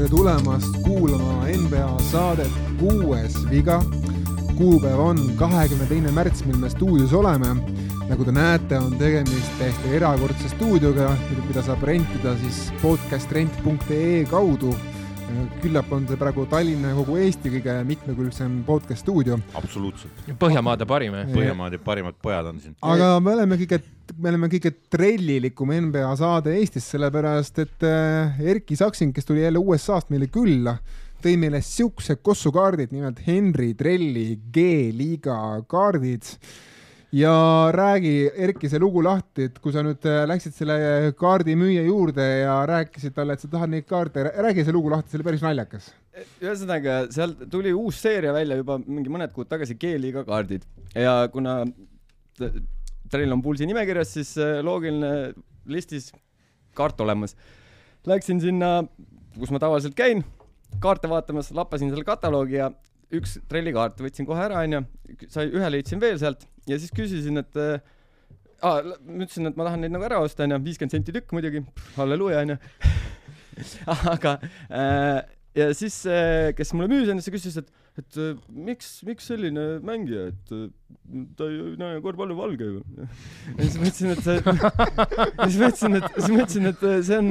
tere tulemast kuulama NBA saadet Kuues viga. kuupäev on kahekümne teine märts, mil me stuudios oleme. nagu te näete, on tegemist täiesti erakordse stuudioga, mida saab rentida siis podcastrent.ee kaudu. Küllap on see praegu Tallinna ja kogu Eesti kõige mitmekülgsem podcast stuudio. absoluutselt. Põhjamaade parim, jah? Põhjamaade parimad pojad on siin. aga me oleme kõige me oleme kõige trellilikum NBA saade Eestis, sellepärast et äh, Erki Saksin, kes tuli jälle USA-st meile külla, tõi meile siuksed kossukaardid, nimelt Henry Trelli G-liiga kaardid. Ja räägi, Erki, see lugu lahti, et kui sa nüüd äh, läksid selle kaardimüüja juurde ja rääkisid talle, et sa tahad neid kaarte, räägi see lugu lahti, see oli päris naljakas. Ühesõnaga, sealt tuli uus seeria välja juba mingi mõned kuud tagasi G-liiga kaardid. Ja kuna Trell on Pulsi nimekirjas, siis äh, loogiline listis kaart olemas. Läksin sinna, kus ma tavaliselt käin, kaarte vaatamas, lappasin selle kataloogi ja üks Trelli kaart võtsin kohe ära, onju, sai, ühe leidsin veel sealt ja siis küsisin, et äh, ah, ma ütlesin, et ma tahan neid nagu ära osta, onju, viiskümmend senti tükk muidugi, halleluuja, onju. aga äh, ja siis, äh, kes mulle müüs, onju, see küsis, et et äh, miks, miks selline mängija, et äh, ta ei näe korvpalli valge ju. ja siis ma ütlesin, et see, siis ma ütlesin, et, siis ma ütlesin, et see on,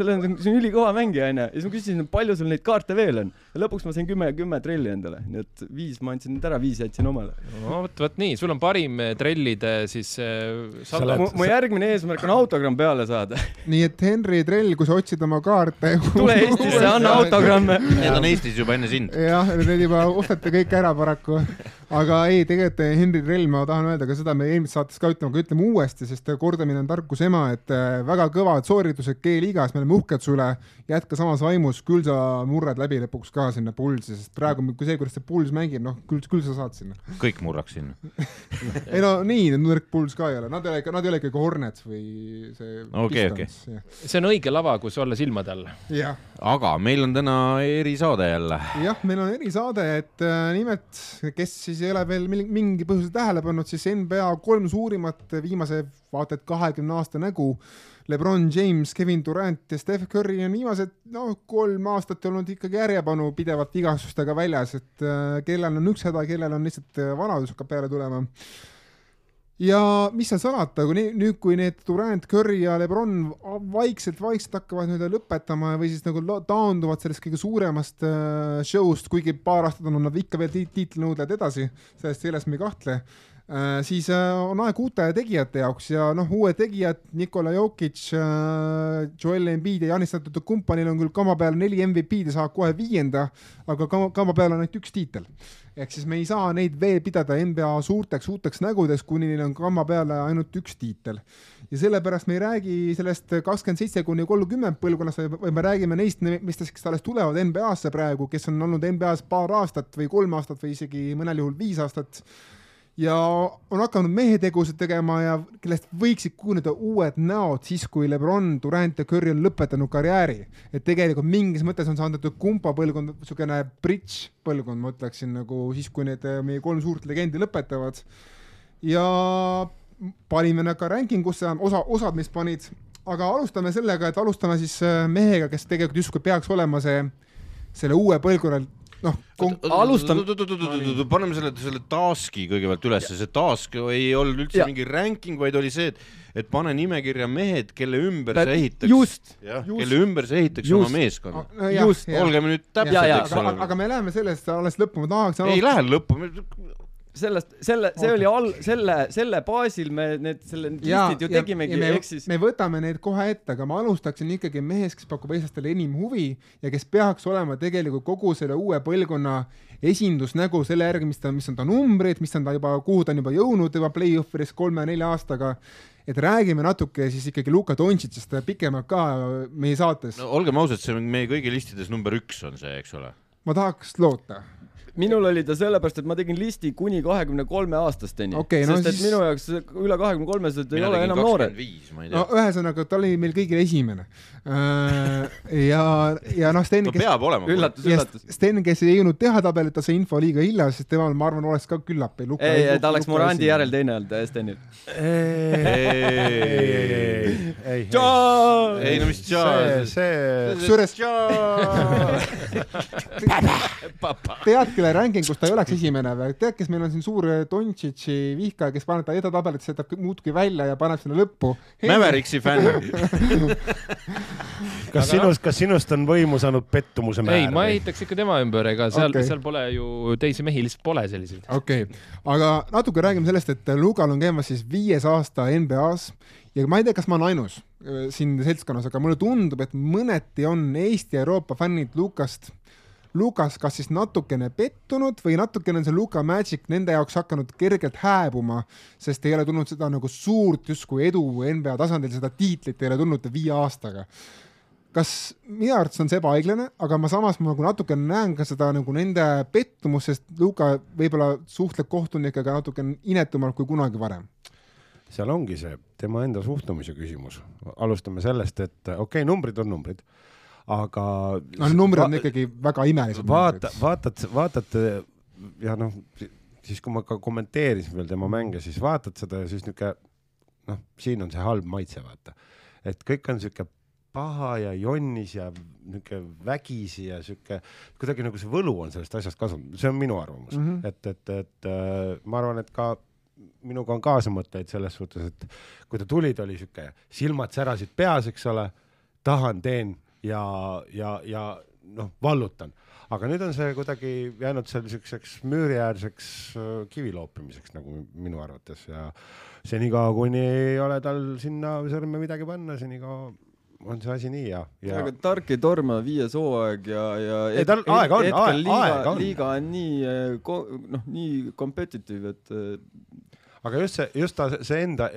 selle on, see on ülikõva mängija onju. ja siis ma küsisin, palju sul neid kaarte veel on. ja lõpuks ma sain kümme, kümme trelli endale, nii et viis ma andsin nüüd ära, viis jätsin omale. no vot, vot nii, sul on parim trellide siis äh, mu, mu järgmine eesmärk on autogramm peale saada. nii et Henri Trell, kui sa otsid oma kaarte tule Eestisse, anna autogramme. Need on Eestis juba enne sind. jah, need juba ostate kõik ära paraku. Aga ei, tegelikult Henri Trell, ma tahan öelda ka seda, me eelmises saates ka ütleme, aga ütleme uuesti, sest kordamine on tarkuse ema, et äh, väga kõvad sooritused G-liigas, me oleme uhked sulle. jätka samas vaimus, küll sa murrad läbi lõpuks ka sinna Pulsi, sest praegu, kui see, kuidas see Puls mängib, noh, küll, küll sa saad sinna. kõik murraks sinna ei no nii, nõrk Puls ka ei ole, nad ei ole ikka, nad ei ole ikkagi Hornets või see. okei, okei. see on õige lava, kus olla silmade all. aga meil on täna erisaade jälle. jah, meil on erisaade, et äh, nimelt, kes siis ei ole veel mingi põhjuse tähele pannud, siis NBA kolm suurimat viimase vaata et kahekümne aasta nägu. Lebron James, Kevin Durant ja Steph Curry on viimased noh, kolm aastat olnud ikkagi järjepanu pidevalt vigastustega väljas, et äh, kellel on üks häda, kellel on lihtsalt äh, vanadus hakkab peale tulema ja mis seal salata, kui nüüd, kui need Durand, Curry ja Lebron vaikselt-vaikselt hakkavad nii-öelda lõpetama või siis nagu taanduvad sellest kõige suuremast äh, show'st, kuigi paar aastat on nad ikka veel tiitlinõudlejad edasi, sellest, selles me ei kahtle äh,, siis äh, on aeg uute tegijate jaoks ja noh, uued tegijad, Nikola Jokic äh,, Joel Embiid ja Janis Antetokounmpanil on küll kama peal neli MVP-d ja saavad kohe viienda, aga kama, kama peal on ainult üks tiitel ehk siis me ei saa neid veel pidada NBA suurteks uuteks nägudeks, kuni neil on kamba peale ainult üks tiitel. ja sellepärast me ei räägi sellest kakskümmend seitse kuni kolmkümmend põlvkonnast, vaid me räägime neist meestest, kes alles tulevad NBA-sse praegu, kes on olnud NBA-s paar aastat või kolm aastat või isegi mõnel juhul viis aastat ja on hakanud mehetegusid tegema ja kellest võiksid kujuneda uued näod siis, kui Lebron, Durant ja Curry on lõpetanud karjääri. et tegelikult mingis mõttes on saanud kumba põlvkond, niisugune bridž põlvkond, ma ütleksin nagu siis, kui need äh, meie kolm suurt legendi lõpetavad. ja panime nad ka ranking usse, osa, osad meist panid, aga alustame sellega, et alustame siis äh, mehega, kes tegelikult justkui peaks olema see, selle uue põlvkonna noh, alustan. paneme selle, selle task'i kõigepealt ülesse, see task ei olnud üldse ja. mingi ranking, vaid oli see, et, et pane nimekirja mehed, kelle ümber sa ehitaks. just, kelle ümber sa ehitaks just. oma meeskonna. just, olgeme nüüd täpsed, eks ole. aga me läheme sellest alles lõppu, ma tahaks. ei lähe lõppu sellest, selle, see oli all, selle, selle baasil me need, selle listid ju tegimegi, ehk siis. me võtame need kohe ette, aga ma alustaksin ikkagi mehest, kes pakub eestlastele enim huvi ja kes peaks olema tegelikult kogu selle uue põlvkonna esindusnägu selle järgi, mis ta, mis on ta numbrid, mis on ta juba, kuhu ta on juba jõudnud juba play-off'ides kolme-nelja aastaga et räägime natuke siis ikkagi Luka Dontšitsist pikemalt ka meie saates no,. olgem ausad, see on meie kõigi listides number üks on see, eks ole. ma tahaks loota minul oli ta sellepärast, et ma tegin listi kuni kahekümne kolme aastasteni Okei, no sest et siis- minu jaoks üle kahekümne kolmesed ei ole enam noored. ei no ühesõnaga, ta oli meil kõigil esimene. ja, ja noh, Sten, no kes, peab olema. üllatus, üllatus. Sten, kes ei jõudnud teha tabelit, ta sai info liiga hilja, sest temal, ma arvan, oleks ka küllap ei luka. ei, ta oleks Morandi järel teine olnud, Stenil. ei, ei no mis see, tšaa. see, kusjuures tead, kelle rankingus ta ei oleks esimene või? tead, kes meil on siin suur Dontšitši vihkaja, kes paneb ta edetabelisse, jätab muudkui välja ja paneb sinna lõppu. Mäveriksi fänn. kas sinust, kas sinust on võimu saanud pettumuse määr? ei, ma ehitaks ikka tema ümber, ega seal okay., seal pole ju teisi mehi, lihtsalt pole selliseid. okei okay., aga natuke räägime sellest, et Lugal on käimas siis viies aasta NBA-s ja ma ei tea, kas ma olen ainus siin seltskonnas, aga mulle tundub, et mõneti on Eesti ja Euroopa fännid Lukast, Lukas kas siis natukene pettunud või natukene on see Luka Magic nende jaoks hakanud kergelt hääbuma, sest ei ole tulnud seda nagu suurt justkui edu NBA tasandil, seda tiitlit ei ole tulnud viie aastaga kas minu arvates on see ebaõiglane, aga ma samas ma nagu natuke näen ka seda nagu nende pettumust, sest Luka võib-olla suhtleb kohtunikega natuke inetumalt kui kunagi varem. seal ongi see tema enda suhtumise küsimus. alustame sellest, et okei okay,, numbrid on numbrid, aga no numbrid on ikkagi väga imelised. vaata, vaatad, vaatad ja noh, siis kui ma ka kommenteerisin veel tema mänge, siis vaatad seda ja siis niuke noh, siin on see halb maitse, vaata. et kõik on siuke paha ja jonnis ja niuke vägisi ja siuke kuidagi nagu see võlu on sellest asjast kadunud, see on minu arvamus mm. -hmm. et, et, et äh, ma arvan, et ka minuga on kaasamõtlejaid selles suhtes, et kui ta tuli, ta oli siuke, silmad särasid peas, eks ole, tahan, teen ja, ja, ja noh, vallutan. aga nüüd on see kuidagi jäänud seal siukseks müüriäärseks äh, kivi loopimiseks nagu minu arvates ja senikaua, kuni ei ole tal sinna sõrme midagi panna, senikaua on see asi nii ja, ja aga tark ei torma, viies hooaeg ja, ja Ei, tal aega on, aega on. liiga on nii ko- noh, nii competitive, et eh, aga just see, just ta see enda,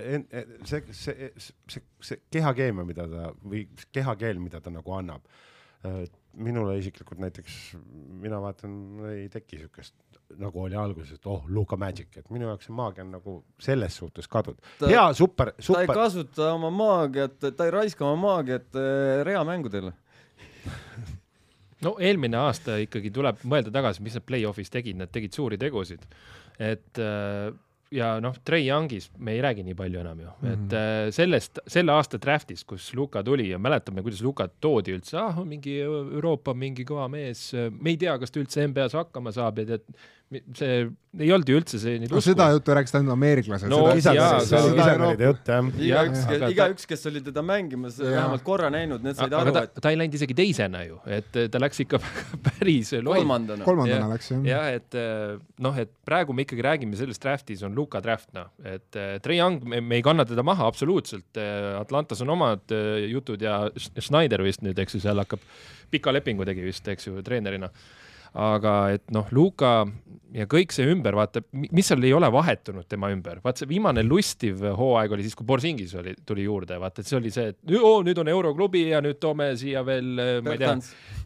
see, see, see, see kehakeemia, mida ta või kehakeel, mida ta nagu annab. minule isiklikult näiteks, mina vaatan, ei teki siukest nagu oli alguses, et oh, Luka Magic, et minu jaoks see maagia on nagu selles suhtes kadunud. Hea, super, ta ei super, kasuta oma maagiat, ta ei raiska oma maagiat eh, reamängudele. no eelmine aasta ikkagi tuleb mõelda tagasi, mis nad play-off'is tegid, nad tegid suuri tegusid. et äh, ja noh, Trey Youngist me ei räägi nii palju enam ju mm, -hmm. et äh, sellest, selle aasta draft'is, kus Luka tuli ja mäletame, kuidas Lukat toodi üldse, ah mingi Euroopa mingi kõva mees, me ei tea, kas ta üldse NBA-s hakkama saab ja tead, see ei olnud ju üldse see nii no seda juttu rääkis ainult ameeriklased No igaüks ta- igaüks, kes oli teda mängimas Jaa. vähemalt korra näinud, need said aga aru, ta, et ta ei läinud isegi teisena ju, et ta läks ikka päris loll. kolmandana. kolmandana Jah. läks jah. jah, et eh, noh, et praegu me ikkagi räägime sellest draft'is on Luka draft noh, et äh, Trey Young, me, ei kanna teda maha absoluutselt, Atlantas on omad jutud ja Sch- Schneider vist nüüd, eks ju, seal hakkab pika lepingu tegi vist, eks ju, treenerina. Aga et noh, Luka ja kõik see ümber, vaata, mis seal ei ole vahetunud tema ümber, vaat see viimane lustiv hooaeg oli siis, kui Borsingis oli, tuli juurde, vaata, et see oli see, et oo, nüüd on euroklubi ja nüüd toome siia veel, ma ei tea,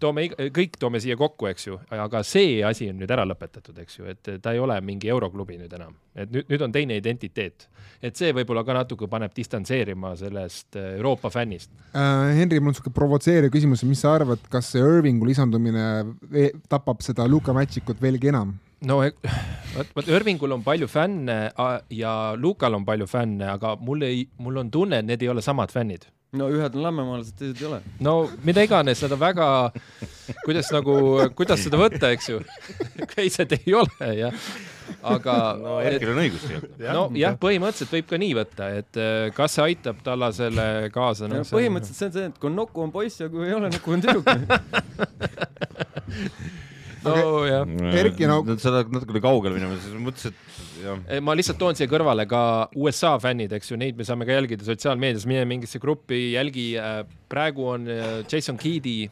toome, kõik toome siia kokku, eks ju, aga see asi on nüüd ära lõpetatud, eks ju, et ta ei ole mingi euroklubi nüüd enam, et nüüd, nüüd on teine identiteet. et see võib-olla ka natuke paneb distantseerima sellest äh, Euroopa fännist. äh,. Henri, mul on siuke provotseeriv küsimus, mis sa arvad, kas see Irvingu lisandumine ve- tapab seda Luka Magicut veelgi enam? No e- vot, vot Irvingul on palju fänne ja Lukal on palju fänne, aga mul ei, mul on tunne, et need ei ole samad fännid no ühed on lammemaalased, teised ei ole. no mida iganes, seda väga, kuidas nagu, kuidas seda võtta, eks ju. teised ei ole jah, aga no Erkil on õigus tegelikult. nojah, põhimõtteliselt võib ka nii võtta, et äh, kas see aitab Tallasele kaasa no no,. põhimõtteliselt see on see, et kui on nuku, on poiss ja kui ei ole nuku, on tüdruk. no jah, Erki, no- sa tahad natukene kaugele minema, siis mõtlesin, et ma lihtsalt toon siia kõrvale ka USA fännid, eks ju, neid me saame ka jälgida sotsiaalmeedias, mine mingisse gruppi, jälgi. praegu on äh, Jason Keedi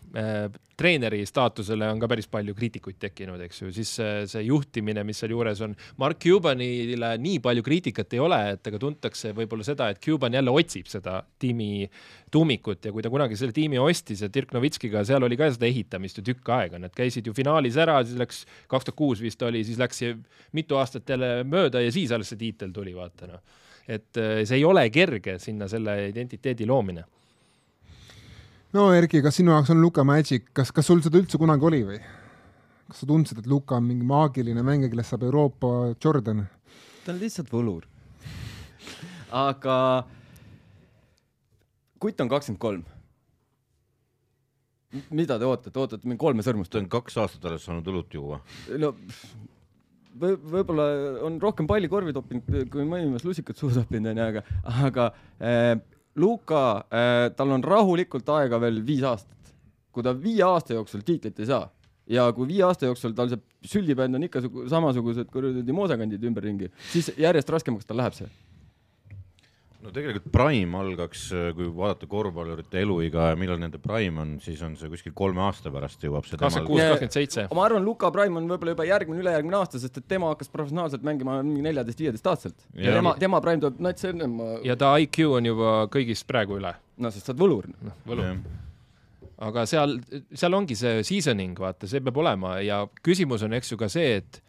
treeneri staatusele on ka päris palju kriitikuid tekkinud, eks ju, siis see juhtimine, mis seal juures on. Mark Cubanile nii palju kriitikat ei ole, et aga tuntakse võib-olla seda, et Cuban jälle otsib seda tiimi tuumikut ja kui ta kunagi selle tiimi ostis ja Dirk Novitskiga, seal oli ka seda ehitamist ju tükk aega, nad käisid ju finaalis ära, siis läks kaks tuhat kuus vist oli, siis läks mitu aastat jälle mööda ja siis alles see tiitel tuli, vaata noh. et äh, see ei ole kerge sinna selle identiteedi loomine. no Erki, kas sinu jaoks on Luka Magic, kas, kas sul seda üldse kunagi oli või? kas sa tundsid, et Luka on mingi maagiline mängija, kellest saab Euroopa Jordan? ta on lihtsalt võlur. aga kutt on kakskümmend kolm. mida te ootate, ootate mingi kolme sõrmust ta? on kaks aastat alles saanud õlut juua. no võib-olla on rohkem palli korvi toppinud, kui mõni mees lusikat suhu toppinud onju, aga, aga äh, Luka äh,, tal on rahulikult aega veel viis aastat. kui ta viie aasta jooksul tiitlit ei saa ja kui viie aasta jooksul tal see süldibänd on ikka sugu- samasugused kuradi moosekandid ümberringi, siis järjest raskemaks tal läheb see. No tegelikult prime algaks, kui vaadata korvpallurite eluiga ja millal nende prime on, siis on see kuskil kolme aasta pärast jõuab see kakskümmend kuus, kakskümmend seitse. ma arvan, Luka Prime on võib-olla juba järgmine, ülejärgmine aasta, sest et tema hakkas professionaalselt mängima mingi neljateist-viieteist aastaselt. ja tema, tema Prime tuleb nats enne, ma, ja ta IQ on juba kõigist praegu üle. no sest sa oled võlur. võlu. aga seal, seal ongi see seasoning, vaata, see peab olema ja küsimus on, eks ju ka see, et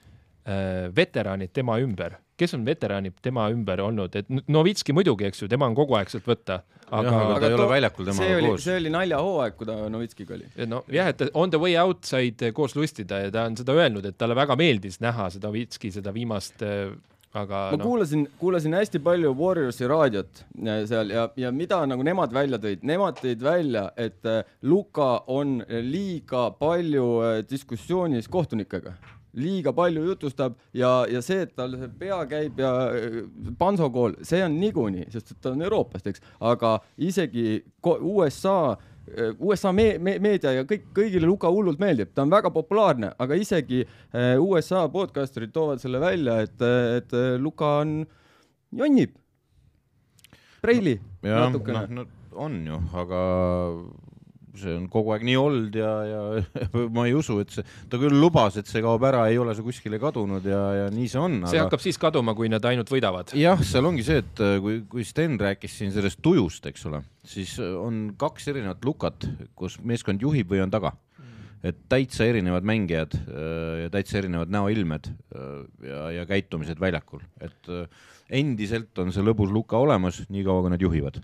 äh, veteranid tema ümber, kes on veteranid tema ümber olnud, et Novitski muidugi, eks ju, tema on kogu aeg sealt võtta, aga, aga- ta ei ole väljakul see temaga oli, koos. see oli naljahooaeg, kui ta Novitskiga oli. no jah, et on the way out said koos lustida ja ta on seda öelnud, et talle väga meeldis näha seda Novitski seda viimast, aga ma noh, kuulasin, kuulasin hästi palju Warriorsi raadiot äh, seal ja, ja mida nagu nemad välja tõid, nemad tõid välja, et Luka on liiga palju diskussioonis kohtunikega liiga palju jutustab ja, ja see, et tal see pea käib ja äh, pansokool, see on niikuinii, sest et ta on Euroopast, eks, aga isegi USA USA me me meedia ja kõik, kõigile Luka hullult meeldib, ta on väga populaarne, aga isegi äh, USA podcasterid toovad selle välja, et, et äh, Luka on, jonnib. Preili jah, natukene. noh, no on ju, aga see on kogu aeg nii olnud ja, ja ma ei usu, et see, ta küll lubas, et see kaob ära, ei ole see kuskile kadunud ja, ja nii see on. see hakkab siis kaduma, kui nad ainult võidavad. jah, seal ongi see, et äh, kui, kui Sten rääkis siin sellest tujust, eks ole, siis äh, on kaks erinevat lukat, kus meeskond juhib või on taga. et täitsa erinevad mängijad äh, ja täitsa erinevad näoilmed ja, ja käitumised väljakul, et endiselt on see lõbus luka olemas, niikaua kui nad juhivad.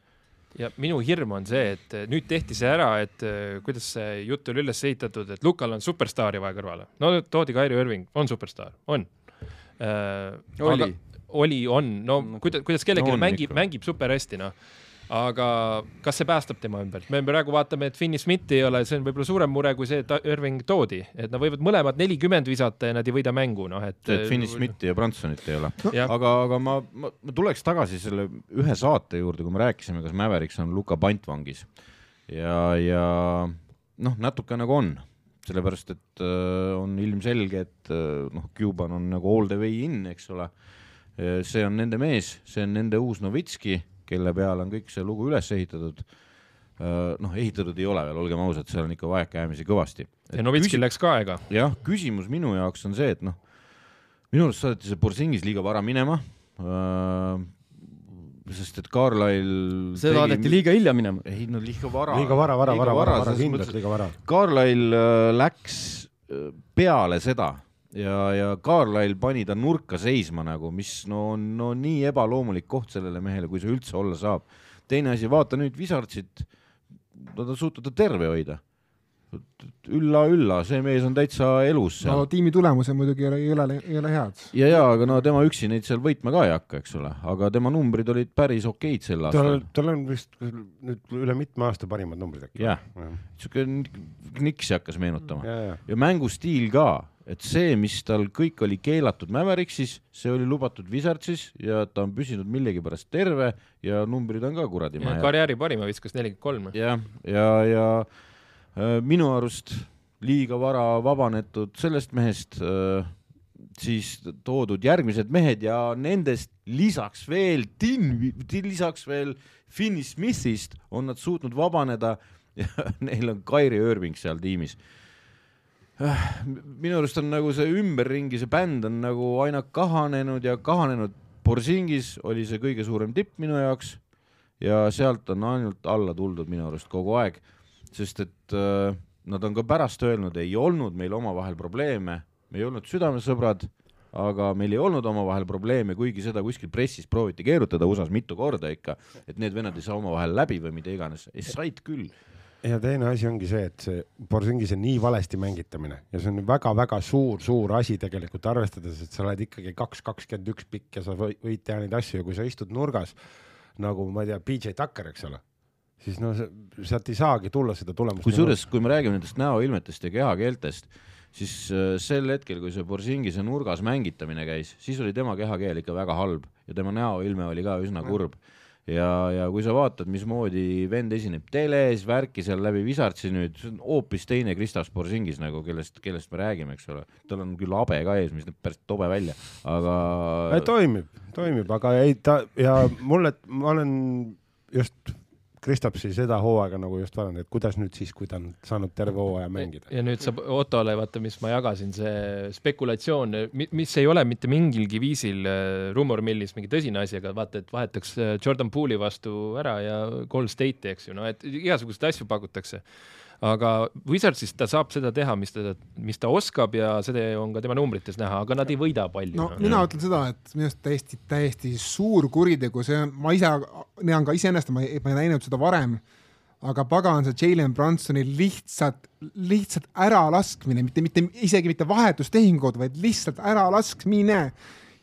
Ja minu hirm on see, et eh, nüüd tehti see ära, et eh, kuidas see jutt oli üles ehitatud, et Lukal on superstaari vaja kõrvale. no toodi Kairi Irving, on superstaar, on. Oli. oli, on, no kuidas, kuidas kellelegi No mängib mängib super hästi, noh. Aga kas see päästab tema ümber? me praegu vaatame, et Finney Smith ei ole, see on võib-olla suurem mure kui see, et Irving toodi, et nad võivad mõlemad nelikümmend visata ja nad ei võida mängu, noh et. et Finney Smithi ja Bransonit ei ole. jah, aga, aga ma, ma, ma tuleks tagasi selle ühe saate juurde, kui me rääkisime, kas Mavericks on Luka pantvangis ja, ja noh, natuke nagu on, sellepärast et äh, on ilmselge, et äh, noh, Cuban on nagu all the way in, eks ole. see on nende mees, see on nende uus Novitski, kelle peale on kõik see lugu üles ehitatud. noh, ehitatud ei ole veel, olgem ausad, seal on ikka vajakajäämisi kõvasti. ja Novitskil läks ka aega. jah, küsimus minu jaoks on see, et noh, minu arust saadeti see Borsingis liiga vara minema äh,. sest et Carlisle see saadeti liiga hilja minema. ei no liiga vara. liiga vara, vara, vara, vara, vara, kindlalt liiga vara. et Carlisle äh, läks äh, peale seda ja, ja Carlisle pani ta nurka seisma nagu, mis no on no nii ebaloomulik koht sellele mehele, kui see üldse olla saab. teine asi, vaata nüüd Wizardsit, no ta on suutnud ta terve hoida. ülla-ülla, see mees on täitsa elus seal no tiimi tulemused muidugi ei ole, ei ole, ei ole head. ja, ja aga no tema üksi neid seal võitma ka ei hakka, eks ole, aga tema numbrid olid päris okeid sel tal aastal., tal on vist nüüd üle mitme aasta parimad numbrid äkki. jah, siuke Kniksi hakkas meenutama ja, ja, ja mängustiil ka, et see, mis tal kõik oli keelatud Mavericksis, see oli lubatud Wizardsis ja ta on püsinud millegipärast terve ja numbrid on ka kuradi head. karjääri parima viskas nelikümmend kolm. jah, ja, ja äh, minu arust liiga vara vabanetud sellest mehest äh, siis toodud järgmised mehed ja nendest lisaks veel Tin, lisaks veel Finney Smithist on nad suutnud vabaneda ja neil on Kairi Irving seal tiimis minu arust on nagu see ümberringi, see bänd on nagu aina kahanenud ja kahanenud. Borsingis oli see kõige suurem tipp minu jaoks ja sealt on ainult alla tuldud minu arust kogu aeg, sest et äh, nad on ka pärast öelnud, ei olnud meil omavahel probleeme, me ei olnud südamesõbrad, aga meil ei olnud omavahel probleeme, kuigi seda kuskil pressis prooviti keerutada USA-s mitu korda ikka, et need vennad ei saa omavahel läbi või mida iganes, said küll ja teine asi ongi see, et see Borsingis on nii valesti mängitamine ja see on väga-väga suur-suur asi tegelikult arvestades, et sa oled ikkagi kaks kakskümmend üks pikk ja sa võid teha neid asju ja kui sa istud nurgas nagu ma ei tea, BJ Tucker, eks ole, siis no sealt ei saagi tulla seda tulemust. kusjuures, kui me räägime nendest näoilmetest ja kehakeeltest, siis äh, sel hetkel, kui see Borsingise nurgas mängitamine käis, siis oli tema kehakeel ikka väga halb ja tema näoilme oli ka üsna kurb mm ja, ja kui sa vaatad, mismoodi vend esineb teles, värki seal läbi Visartsi nüüd, see on hoopis teine Kristaps Borsingis nagu, kellest, kellest me räägime, eks ole. tal on küll habe ka ees, mis näeb päris tobe välja, aga. toimib, toimib, aga ei ta ja mulle, ma olen just Kristapsi seda hooaega nagu just vaadanud, et kuidas nüüd siis, kui ta on saanud terve hooaja mängida. ja nüüd saab Ottole, vaata, mis ma jagasin, see spekulatsioon, mis ei ole mitte mingilgi viisil äh, rumor millis mingi tõsine asi, aga vaata, et vahetaks äh, Jordan Poole'i vastu ära ja Gold State'i, eks ju, no et igasuguseid asju pakutakse aga Wizardsist ta saab seda teha, mis ta, mis ta oskab ja seda on ka tema numbrites näha, aga nad ei võida palju. no mina ütlen seda, et minu arust täiesti, täiesti suur kuritegu, see ma ise näen ka iseenesest, ma ei, ma ei näinud seda varem, aga pagan, see Jalen Brunsoni lihtsalt, lihtsalt äralaskmine, mitte, mitte isegi mitte vahetustehingud, vaid lihtsalt äralaskmine,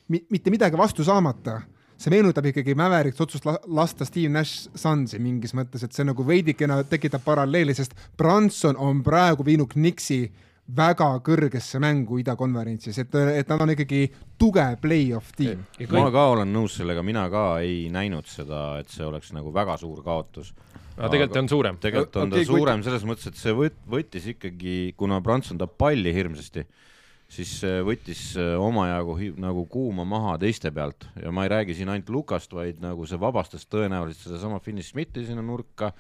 mitte midagi vastu saamata see meenutab ikkagi Mavericks otsust lasta Steve Nash Sunsi mingis mõttes, et see nagu veidikene tekitab paralleeli, sest Branson on praegu viinud Knicksi väga kõrgesse mängu idakonverentsis, et, et nad on ikkagi tugev play-off tiim. ma ka olen nõus sellega, mina ka ei näinud seda, et see oleks nagu väga suur kaotus. aga tegelikult on suurem. tegelikult on okay, ta suurem selles mõttes, et see võt-, võttis ikkagi, kuna Branson tahab palli hirmsasti siis äh, võttis äh, omajagu nagu kuuma maha teiste pealt. Ja ma ei räägi siin ainult Lukast, vaid nagu see vabastas tõenäoliselt sedasama Finney Smithi sinna nurka,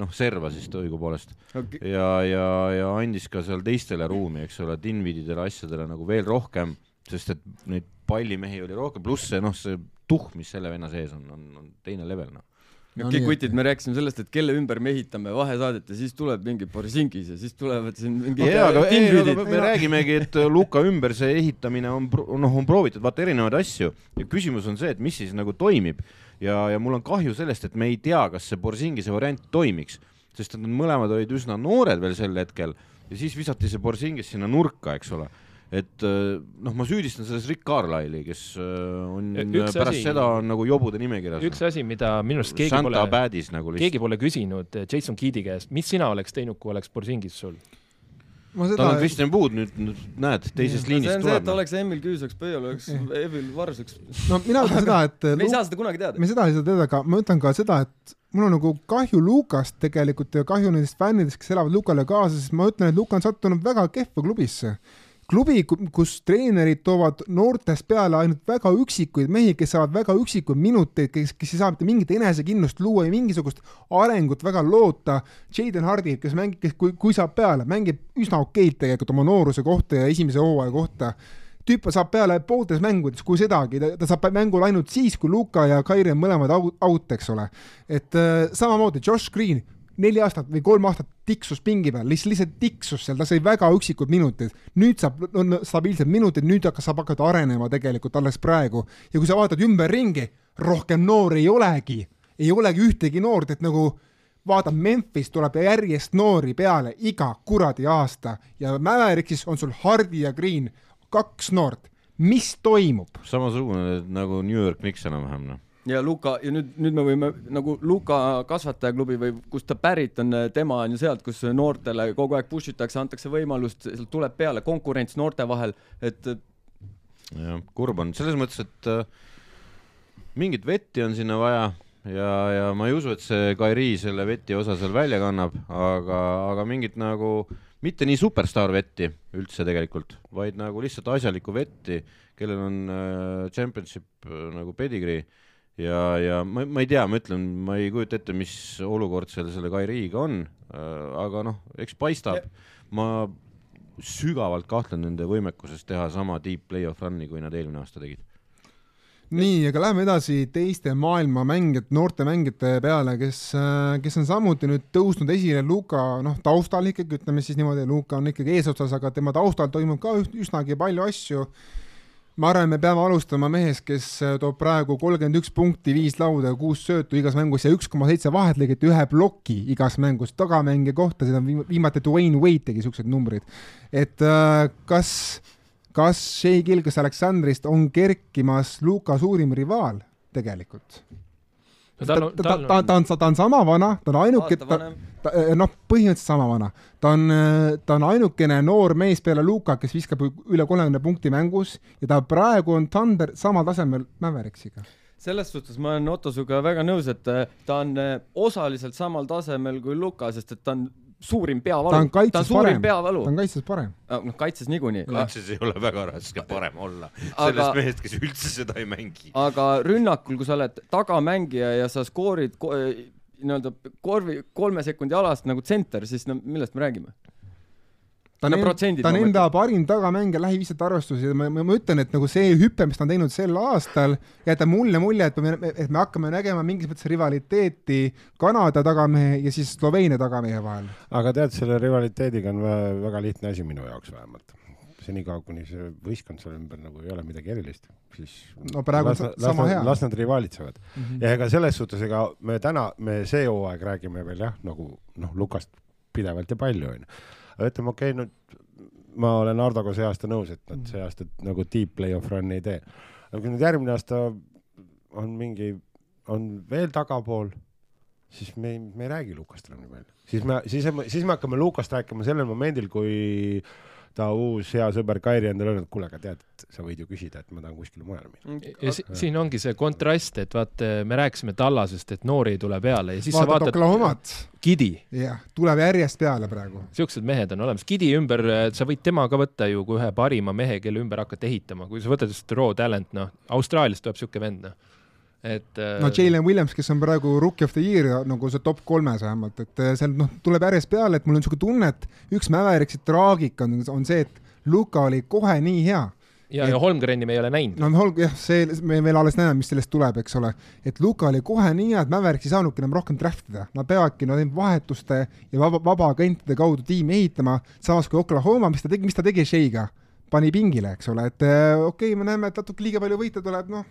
noh, serva siis õigupoolest. Okay. ja, ja, ja andis ka seal teistele ruumi, eks ole, Dinvididele asjadele nagu veel rohkem, sest et neid pallimehi oli rohkem, pluss see noh, see tuhh, mis selle venna sees on, on, on teine level noh no, okei okay,, kutid, me rääkisime sellest, et kelle ümber me ehitame vahesaadet ja siis tuleb mingi Borisingis ja siis tulevad siin mingi jaa, aga ei, aga me räägimegi, et äh, Luka ümber see ehitamine on, noh, on proovitud vaata erinevaid asju. Ja küsimus on see, et mis siis nagu toimib. Ja, ja mul on kahju sellest, et me ei tea, kas see Borisingise variant toimiks, sest nad mõlemad olid üsna noored veel sel hetkel. Ja siis visati see Borisingis sinna nurka, eks ole et äh, noh, ma süüdistan selles Rick Carlisle'i, kes äh, on üks pärast asi, seda on nagu jobude nimekirjas. üks asi, mida minu arust keegi Santa pole, nagu keegi pole küsinud äh, Jason Keedi käest, mis sina oleks teinud, kui oleks Borsingis sul? Seda... tal on Kristjan Puud nüüd, nüüd näed, teisest ja, liinist tuleb. see on see, et oleks Emil Küüsaks, Pöial oleks Evil Varsaks. no mina ütlen seda, et me ei saa seda kunagi teada. me seda ei saa teada, aga ma ütlen ka seda, et mul on nagu kahju Lukast tegelikult ja kahju nendest fännidest, kes elavad Lukale kaasa, sest ma ütlen, et Luka on sattunud väga kehva klubisse klubi, kus treenerid toovad noortest peale ainult väga üksikuid mehi, kes saavad väga üksikuid minuteid, kes, kes ei saa mitte mingit enesekindlust luua ja mingisugust arengut väga loota. Jaden Hardy, kes mängib, kes, kui, kui saab peale, mängib üsna okeilt tegelikult oma nooruse kohta ja esimese hooaja kohta tüüp saab peale pooltes mängudes, kui sedagi, ta saab mängule ainult siis, kui Luka ja Kairi on mõlemad out, out, eks ole. et äh, samamoodi Josh Green, neli aastat või kolm aastat tiksus pingi peal, lihtsalt, lihtsalt tiksus seal, ta sai väga üksikud minutid. nüüd saab, on stabiilsed minutid, nüüd hakkas, saab hakata arenema tegelikult alles praegu. ja kui sa vaatad ümberringi, rohkem noori ei olegi, ei olegi ühtegi noort, et nagu vaata, Memphis tuleb järjest noori peale iga kuradi aasta ja Mäveriksis on sul Hardi ja Green, kaks noort. mis toimub? samasugune nagu New York Knicks enam-vähem, noh ja Luka ja nüüd, nüüd me võime nagu Luka kasvatajaklubi või kust ta pärit on, tema on ju sealt, kus noortele kogu aeg push itakse, antakse võimalust, sealt tuleb peale konkurents noorte vahel, et. jah, kurb on selles mõttes, et äh, mingit vetti on sinna vaja ja, ja ma ei usu, et see Kairi selle veti osa seal välja kannab, aga, aga mingit nagu mitte nii superstaar vetti üldse tegelikult, vaid nagu lihtsalt asjalikku vetti, kellel on äh, championship äh, nagu pedigree ja, ja ma, ma ei tea, ma ütlen, ma ei kujuta ette, mis olukord seal selle Kairiiga on äh,, aga noh, eks paistab, ma sügavalt kahtlen nende võimekuses teha sama deep play-off run'i, kui nad eelmine aasta tegid. nii, aga läheme edasi teiste maailma mängijate, noorte mängijate peale, kes, kes on samuti nüüd tõusnud esile Luka noh, taustal ikkagi, ütleme siis niimoodi, Luka on ikkagi eesotsas, aga tema taustal toimub ka üs- üsnagi palju asju. Ma arvan, me peame alustama mehest, kes toob praegu kolmkümmend üks punkti, viis lauda kuus söötu igas mängus ja üks koma seitse vahetlõiget ja ühe ploki igas mängus tagamängija kohta, seda viim- viimati Dwayne Wade tegi siuksed numbrid. et äh, kas kas Shea Gilgas Aleksandrist on kerkimas Luka suurim rivaal tegelikult? Ta, ta, ta, on, ta on, ta on sama vana, ta on ainuke, ta, ta noh, põhimõtteliselt sama vana. ta on, ta on ainukene noor mees peale Luka, kes viskab üle kolmekümne punkti mängus ja ta praegu on Thunder samal tasemel Maverixiga. selles suhtes ma olen Otto sinuga väga nõus, et äh, ta on äh, osaliselt samal tasemel kui Luka, sest et ta on suurim peavalu. ta on kaitses suurim parem, peavalu ta. on kaitses parem. noh, kaitses niikuinii. kaitses ei ole väga raske parem olla Aga- sellest mehest, kes üldse seda ei mängi. aga rünnakul, kui sa oled tagamängija ja sa skoorid ko nii-öelda korvi, kolme sekundi alast nagu tsenter, siis no millest me räägime? Ta on ta on enda parim tagamängija lähiviisete arvestuses ja ma, ma, ma ütlen, et nagu see hüpe, mis ta on teinud sel aastal, jätab mulle mulje, et me, et me hakkame nägema mingis mõttes rivaliteeti Kanada tagamehe ja siis Sloveenia tagamehe vahel. aga tead, selle rivaliteediga on vä- väga lihtne asi minu jaoks vähemalt. senikaua, kuni see võistkond seal ümber nagu ei ole midagi erilist, siis no praegu las, sa- las, sama las, hea. las nad rivaalitsevad. Mhm. ja ega selles suhtes, ega me täna, me see hooaeg räägime veel jah, nagu noh, Lukast pidevalt ja palju onju. ütleme, okei okay,, nüüd ma olen Hardoga see aasta nõus, et nad see aasta nagu deep play-off run'i ei tee. aga kui nüüd järgmine aasta on mingi, on veel tagapool, siis me ei, me ei räägi Lukast enam nii palju. siis me, siis, siis me hakkame Lukast rääkima sellel momendil, kui ta uus hea sõber Kairi endale öelnud, et kuule, aga tead, sa võid ju küsida, et ma tahan kuskile mujale minna. ja si siin ongi see kontrast, et vaat me rääkisime Tallasest, et noori ei tule peale ja siis vaatad sa vaatad Oklahomat, Gidi, jah, tuleb järjest peale praegu. siuksed mehed on olemas. Gidi ümber, sa võid tema ka võtta ju kui ühe parima mehe, kelle ümber hakata ehitama, kui sa võtad just raw talent, noh, Austraaliast tuleb siuke vend, noh. Et no Jalen Williams, kes on praegu rookie of the year nagu see top kolmes vähemalt, et äh, seal noh, tuleb järjest peale, et mul on niisugune tunne, et üks Mäveriksi traagika on, on see, et Luka oli kohe nii hea ja, ja Holmgreni me ei ole näinud. no olgu jah, see, me veel alles näeme, mis sellest tuleb, eks ole. et Luka oli kohe nii hea, et Mavericks ei saanudki enam rohkem draft ida, nad peavadki no neid vahetuste ja vaba, vabaagentide kaudu tiimi ehitama, samas kui Oklahoma, mis ta tegi, mis ta tegi Sheiga, pani pingile, eks ole, et äh, okei okay,, me näeme, et natuke liiga palju võite tuleb, noh,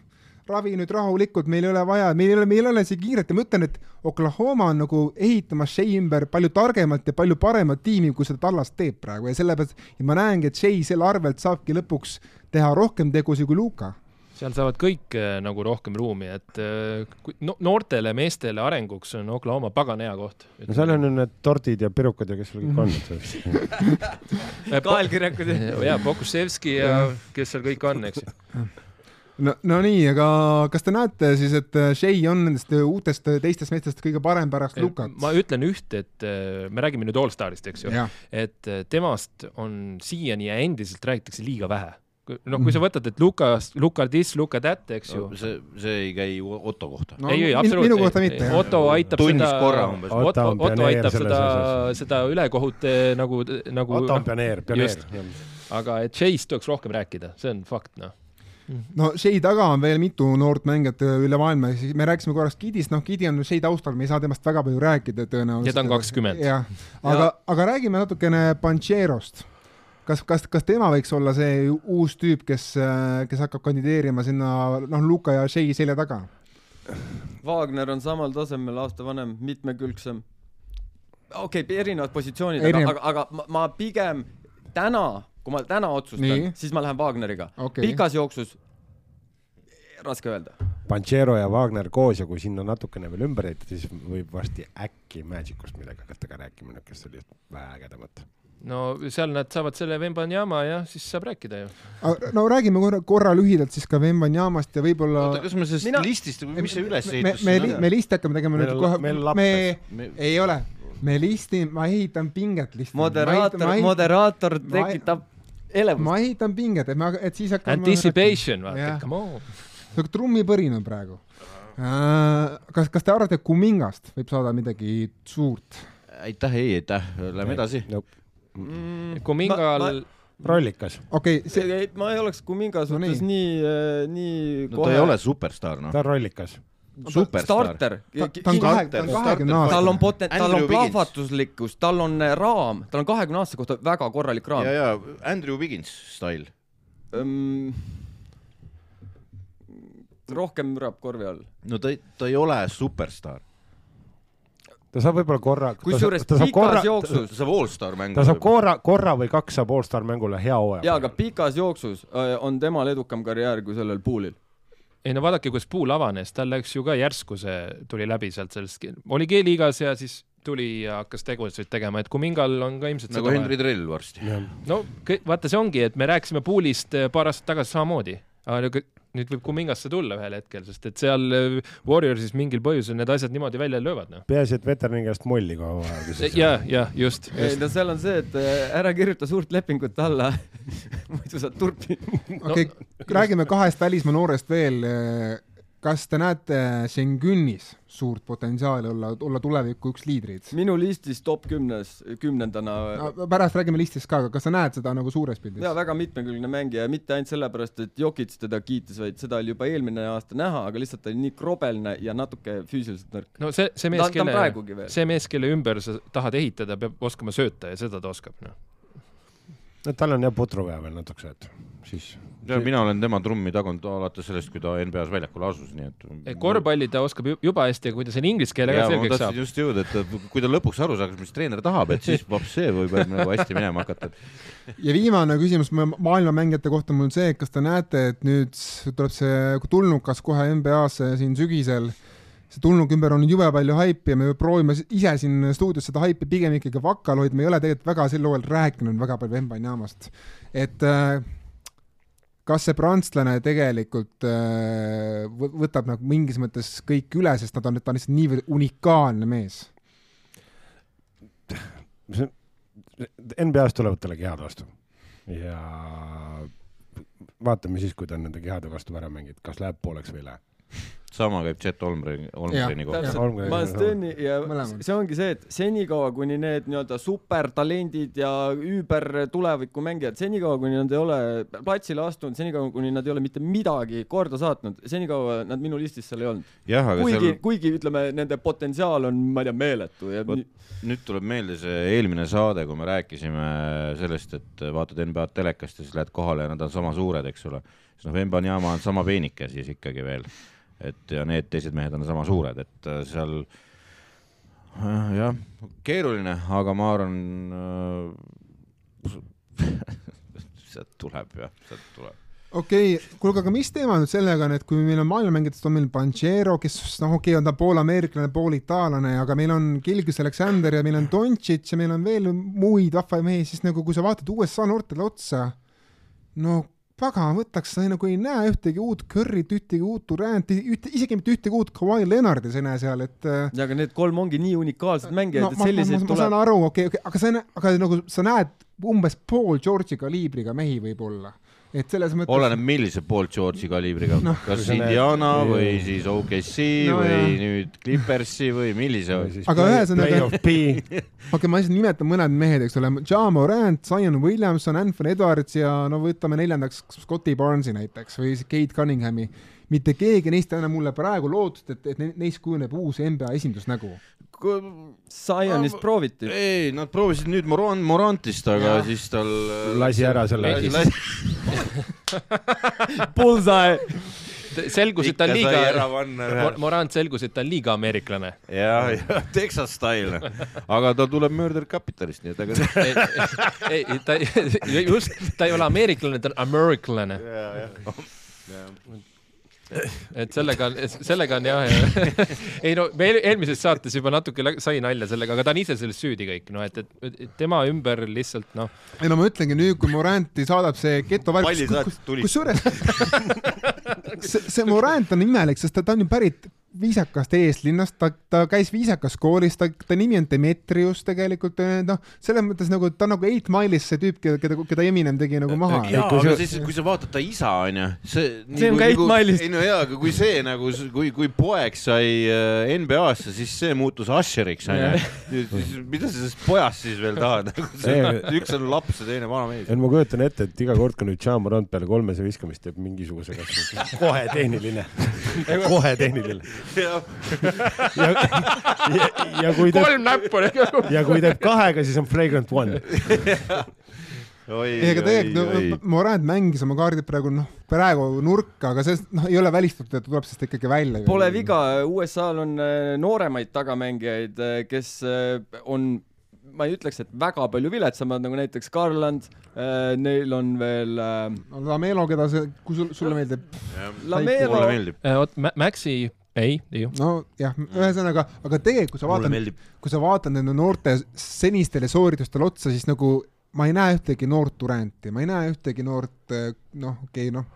ravi nüüd rahulikult, meil ei ole vaja, meil ei ole, meil ei ole see kiiret. Ja ma ütlen, et Oklahoma on nagu ehitamas Shea ümber palju targemalt ja palju paremat tiimi, kui seda Tallas teeb praegu. Ja sellepärast ja ma näengi, et Shea selle arvelt saabki lõpuks teha rohkem tegusid kui Luka. Seal saavad kõik äh, nagu rohkem ruumi, et kui no, noortele meestele arenguks on Oklahoma pagana hea koht. no seal on ju need tordid ja pirukad ja kes seal kõik on kaelkirjakud. Ja ja Pokuševski ja kes seal kõik on, eks ju. no, no nii, aga kas te näete siis, et äh, Shea on nendest äh, uutest äh, teistest meestest kõige parem pärast Lukat? ma ütlen ühte, et me räägime nüüd Allstarist, eks ju, et temast on siiani ja endiselt räägitakse liiga vähe. noh, Mhm. kui sa võtad, et Lukast, Luka this, Luka that, eks ju. see, see ei käi Otto kohta. no ei, ei, absoluutselt. minu kohta mitte. Otto aitab Tunnis seda korra umbes. Otto, Otto aitab seda seda ülekohut eh, nagu, nagu Otto on pioneer, pioneer aga et Chase tuleks rohkem rääkida, see on fakt, noh. No Shea taga on veel mitu noort mängijat üle maailma, me rääkisime korraks Gidist, noh, Gidi on Shea taustal, me ei saa temast väga palju rääkida tõenäoliselt. ja ta on kakskümmend. jah, aga, aga räägime natukene Pancherost. kas, kas, kas tema võiks olla see uus tüüp, kes, kes hakkab kandideerima sinna, noh, Luka ja Shea selja taga? Wagner on samal tasemel, aasta vanem, mitmekülgsem. okei okay,, erinevad positsioonid, Erinev- aga, aga ma, ma pigem täna, kui ma täna otsustan siis ma lähen Wagneriga Okei. pikas jooksus raske öelda. Panchero ja Wagner koos ja kui sinna natukene veel ümber ehitada, siis võib varsti äkki Magicust midagi hakata ka rääkima, kes oli vägedamat. no seal nad saavad selle Vembanyama ja siis saab rääkida ju. no räägime korra, korra lühidalt siis ka Vembanyamast ja võib-olla oota, kas me sellest Mina- listist, mis see me, ülesehitus me, siin me listi hakkame tegema Meil nüüd kohe, me. Me- ei ole, me listin, ma ehitan pinget listina. moderaator, ma, moderaator ma- tekitab elevust. ma ehitan pinget, et ma, et siis hakkame. Anticipation, vaata come on. sihuke trummipõrin on praegu. kas, kas te arvate, et Kumingast võib saada midagi suurt? aitäh, ei aitäh, lähme edasi. Mm, Kumingal, rollikas, okei okay,, see, ma ei oleks Kuminga No suhtes nii. nii, nii no ta ei ole superstaar, noh ta. on rollikas. superstaar. starter. ta, ta on kahe, ta on kahekümne tal aastane on. poten-, tal Andrew on plahvatuslikkus, tal on äh, raam, tal on kahekümne aastase kohta väga korralik raam ja, ja Andrew Wiggins style. ähm,. rohkem mürab korvi all. no ta ei, ta ei ole superstaar. ta saab võib-olla korra. kusjuures ta saab pikas korra, ta jooksus, saab allstar mängu. ta saab korra, korra või kaks saab allstar mängule hea hooaja. jaa, aga pikas jooksus äh, on temal edukam karjäär kui sellel Poolil. Ei no vaadake, kuidas puul avanes, tal läks ju ka järsku see tuli läbi sealt sellest, oli G-liigas ja siis tuli ja hakkas tegusid tegema, et Kumingal on ka ilmselt nagu Henry Drell varsti. no vaata, see ongi, et me rääkisime Poolist eh, paar aastat tagasi samamoodi, aga nüüd- nüüd võib Kumingasse tulla ühel hetkel, sest et seal eh, Warriorsis mingil põhjusel need asjad niimoodi välja löövad, noh. peaasi, et veterani käest molli kogu aeg ja, ja just, ei just. no seal on see, et äh, ära kirjuta suurt lepingut alla, muidu saad turpi. okei, räägime kahest välismaa noorest veel. Kas te näete Šengünnis suurt potentsiaali olla, olla tuleviku üks liidreid? minu listis top kümnes, kümnendana no, pärast räägime listist ka, aga kas sa näed seda nagu suures pildis ja? väga mitmekülgne mängija ja mitte ainult sellepärast, et Jokic teda kiitis, vaid seda oli juba eelmine aasta näha, aga lihtsalt ta oli nii krobelne ja natuke füüsiliselt nõrk. no see, see mees, kelle see mees, kelle ümber sa tahad ehitada, peab oskama sööta ja seda ta oskab, noh. no tal on jah putru vaja veel natukese, et siis. Ja mina olen tema trummi tagunud alates sellest, kui ta NBA-s väljakule asus, nii et. korvpalli ta oskab ju- juba hästi kui ta selle inglise keele ka selgeks saab, just jõuda, et ta- kui ta lõpuks aru saaks, mis treener tahab, et siis vaps see võib nagu hästi minema hakata. ja viimane küsimus ma- maailmamängijate kohta mul on see, et kas te näete, et nüüd tuleb see tulnukas kohe NBA-sse siin sügisel, see tulnuk ümber on jube palju haipi ja me proovime ise siin stuudios seda haipi pigem ikkagi vakal hoida, me ei ole tegelikult väga sel hooajal rääkinud väga palju Vembanyamast. et äh, kas see prantslane tegelikult äh, võ- võtab nagu mingis mõttes kõik üle, sest nad on, ta on lihtsalt niivõrd unikaalne mees NBA-s tulevad talle kehad vastu ja vaatame siis, kui ta on nende kehade vastu ära mänginud, kas läheb pooleks või ei lähe. Sama käib Chet Holmgren, Holmgreni kohta. ma olen Steni ja Mõlemad. see ongi see, et senikaua, kuni need nii-öelda supertalendid ja üüber tuleviku mängijad, senikaua, kuni nad ei ole platsile astunud, senikaua, kuni nad ei ole mitte midagi korda saatnud, senikaua nad minu listis seal ei olnud. kuigi seal, kuigi ütleme, nende potentsiaal on, ma ei tea, meeletu ja Vot- nüüd tuleb meelde see eelmine saade, kui me rääkisime sellest, et vaatad NBA-d telekast ja siis lähed kohale ja nad on sama suured, eks ole. siis noh, Wembanyama on sama peenike siis ikkagi veel. Et ja need teised mehed on sama suured, et äh, seal äh, jah, keeruline, aga ma arvan äh, sealt tuleb jah, sealt tuleb. okei okay,, kuulge, aga mis teema nüüd sellega on, et kui meil on maailmamängijatest on meil Banchero, kes noh, okei okay,, on ta pool ameeriklane, pool itaallane, aga meil on Gilgis Aleksander ja meil on Dontšits ja meil on veel muid vahvaid mehi, siis nagu kui sa vaatad USA noortele otsa, no pagan, võtaks, sa nagu ei näe ühtegi uut Curry't, ühtegi uut Duranti, ühte, isegi mitte ühtegi uut Kawhi Leonard'i sa ei näe seal, et äh, ja aga need kolm ongi nii unikaalsed mängijad no, et selliseid ma, ma saan tuleb. aru, okei okay,, okay, aga sa, aga nagu sa näed umbes pool George'i kaliibriga mehi võib-olla, et selles mõttes oleneb, millise poolt George'i kaliibriga no,, kas Indiana Jaa. või siis OKC No või jah. nüüd Clippersi või millise Aga ühesõnaga- okei ma lihtsalt nimetan mõned mehed, eks ole, Ja Morant, Zion Williamson, Anthony Edwards ja no võtame neljandaks Scotti Barnesi näiteks või siis Kate Cunninghami. mitte keegi neist ei anna mulle praegu lootust, et, et ne- neist kujuneb uus NBA esindusnägu. Zionist prooviti. ei, nad proovisid nüüd Moran-, Morantist, aga ja. siis tal lasi ära selle Bullseye. selgus, et ta on liiga. Morant selgus, et ta on liiga ameeriklane. ja, ja Texas style, aga ta tuleb Murder Capitalist, nii et ega ei, ei, ta just, ta ei ole ameeriklane, ta on ameeriklane. Et sellega on, sellega on jah, ei no me eel- eelmises saates juba natuke sai nalja sellega, aga ta on ise selles süüdi kõik, noh et, et et tema ümber lihtsalt noh, ei no ma ütlengi nüüd, kui Moranti saadab see getovärk, kusjuures see, see Morant on imelik, sest ta, ta on ju pärit viisakast eeslinnast, ta, ta käis viisakas koolis, ta, ta nimi on Demetrius tegelikult, noh, selles mõttes nagu ta on nagu Eight Mile'is see tüüp, keda, keda, keda Eminem tegi nagu maha. jaa, kui aga sa- siis, kui sa vaatad ta isa, onju, see. See on ka Eight Mile'ist. ei no jaa, aga kui see nagu, kui, kui poeg sai äh, NBA-sse, siis see muutus Usheriks, onju. mida sa sellest pojast siis veel tahad? üks on laps ja teine vana mees. et ma kujutan ette, et iga kord, kui nüüd Chamorant peale kolmese viskamist teeb mingisuguse kasvõi kohe tehniline, kohe tehniline. Ja, ja, ja kui teeb, kolm näppu. ja kui teeb kahega, siis on flagrant one. oi, ei, aga oi, tegelikult no,. Morant mängis oma kaardid praegu noh, praegu nurka, aga see noh, ei ole välistatud, et ta tuleb sellest ikkagi välja. Pole viga, USA-l on äh, nooremaid tagamängijaid, kes äh, on, ma ei ütleks, et väga palju viletsamad, nagu näiteks Garland, neil on veel äh, Lamelo, keda see, kui sul, sulle meeldib, Lamelo oot, Maxi, ei, ei ju. nojah, ühesõnaga, aga tegelikult, kui sa vaatad, kui sa vaatad nende noorte senistele sooritustele otsa, siis nagu ma ei näe ühtegi noort Duranti, ma ei näe ühtegi noort noh, okei okay, noh,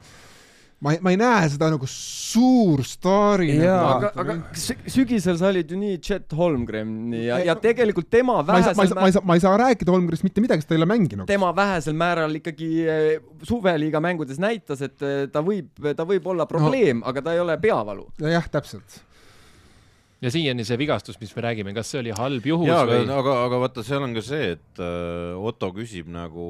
ma ei, ma ei näe seda nagu suurstaari. Jaa. aga, aga sü- sügisel sa olid ju nii Chet Holmgreni ja, ja tegelikult tema ma ei saa, ma ei vähesel saa, ma ei saa, ma ei saa rääkida Holmgrist mitte midagi, sest ta ei ole mänginud. tema vähesel määral ikkagi eh, suveliiga mängudes näitas, et eh, ta võib, ta võib olla probleem no., aga ta ei ole peavalu. jah, täpselt. Ja siiani see vigastus, mis me räägime, kas see oli halb juhus aga või?, aga, aga vaata, seal on ka see, et äh, Otto küsib nagu,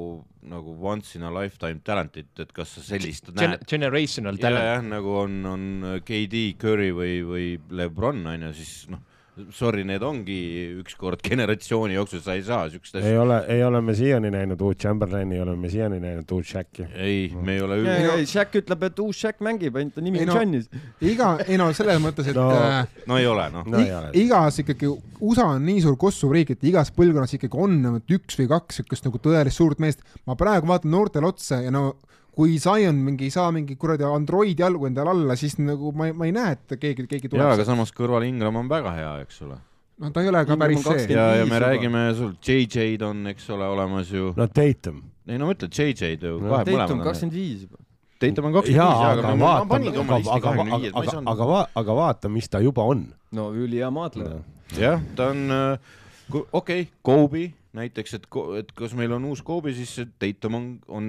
nagu once in a lifetime talent'it, et kas sa sellist Gen näed. generational ja, talent. jah, nagu on, on KD, Curry või, või Lebron onju, siis noh, sorry, need ongi ükskord generatsiooni jooksul, sa ei saa siukest ei asja. ole, ei ole me siiani näinud uut Chamberlaini, ei ole me siiani näinud uut Shaqi. ei, me ei ole ei, üldse, ei, Shaq ütleb, et uus Shaq mängib, ainult ta nimi Ei on no- Giannis. iga, ei no selles mõttes, et No. no. no ei ole noh. no ei ole. igas ikkagi, USA on nii suur kossuvriik, et igas põlvkonnas ikkagi on vähemalt üks või kaks siukest nagu tõelist suurt meest. ma praegu vaatan noortele otsa ja no kui Zion mingi ei saa mingi kuradi Androidi jalgu endale alla, siis nagu ma ei, ma ei näe, et keegi, keegi jaa, aga tuleb. samas kõrval Ingram on väga hea, eks ole. no ta ei ole ka Ingram päris see. 20. ja, ja me juba. räägime sul, JJ-d on, eks ole, olemas ju. no Tatum. ei no mõtle, JJ-d ju No, Tatum kakskümmend viis juba. Tatum on kakskümmend viis, aga aga ma, ma vaata, panin oma listi aga, kahekümne viies, ma ei aga, saanud. aga, aga vaata, mis ta juba on. no ülihea maadleja. jah, ta on, okei okay,, Kobe näiteks, et, et kas meil on uus Kobe, siis see Tatum on, on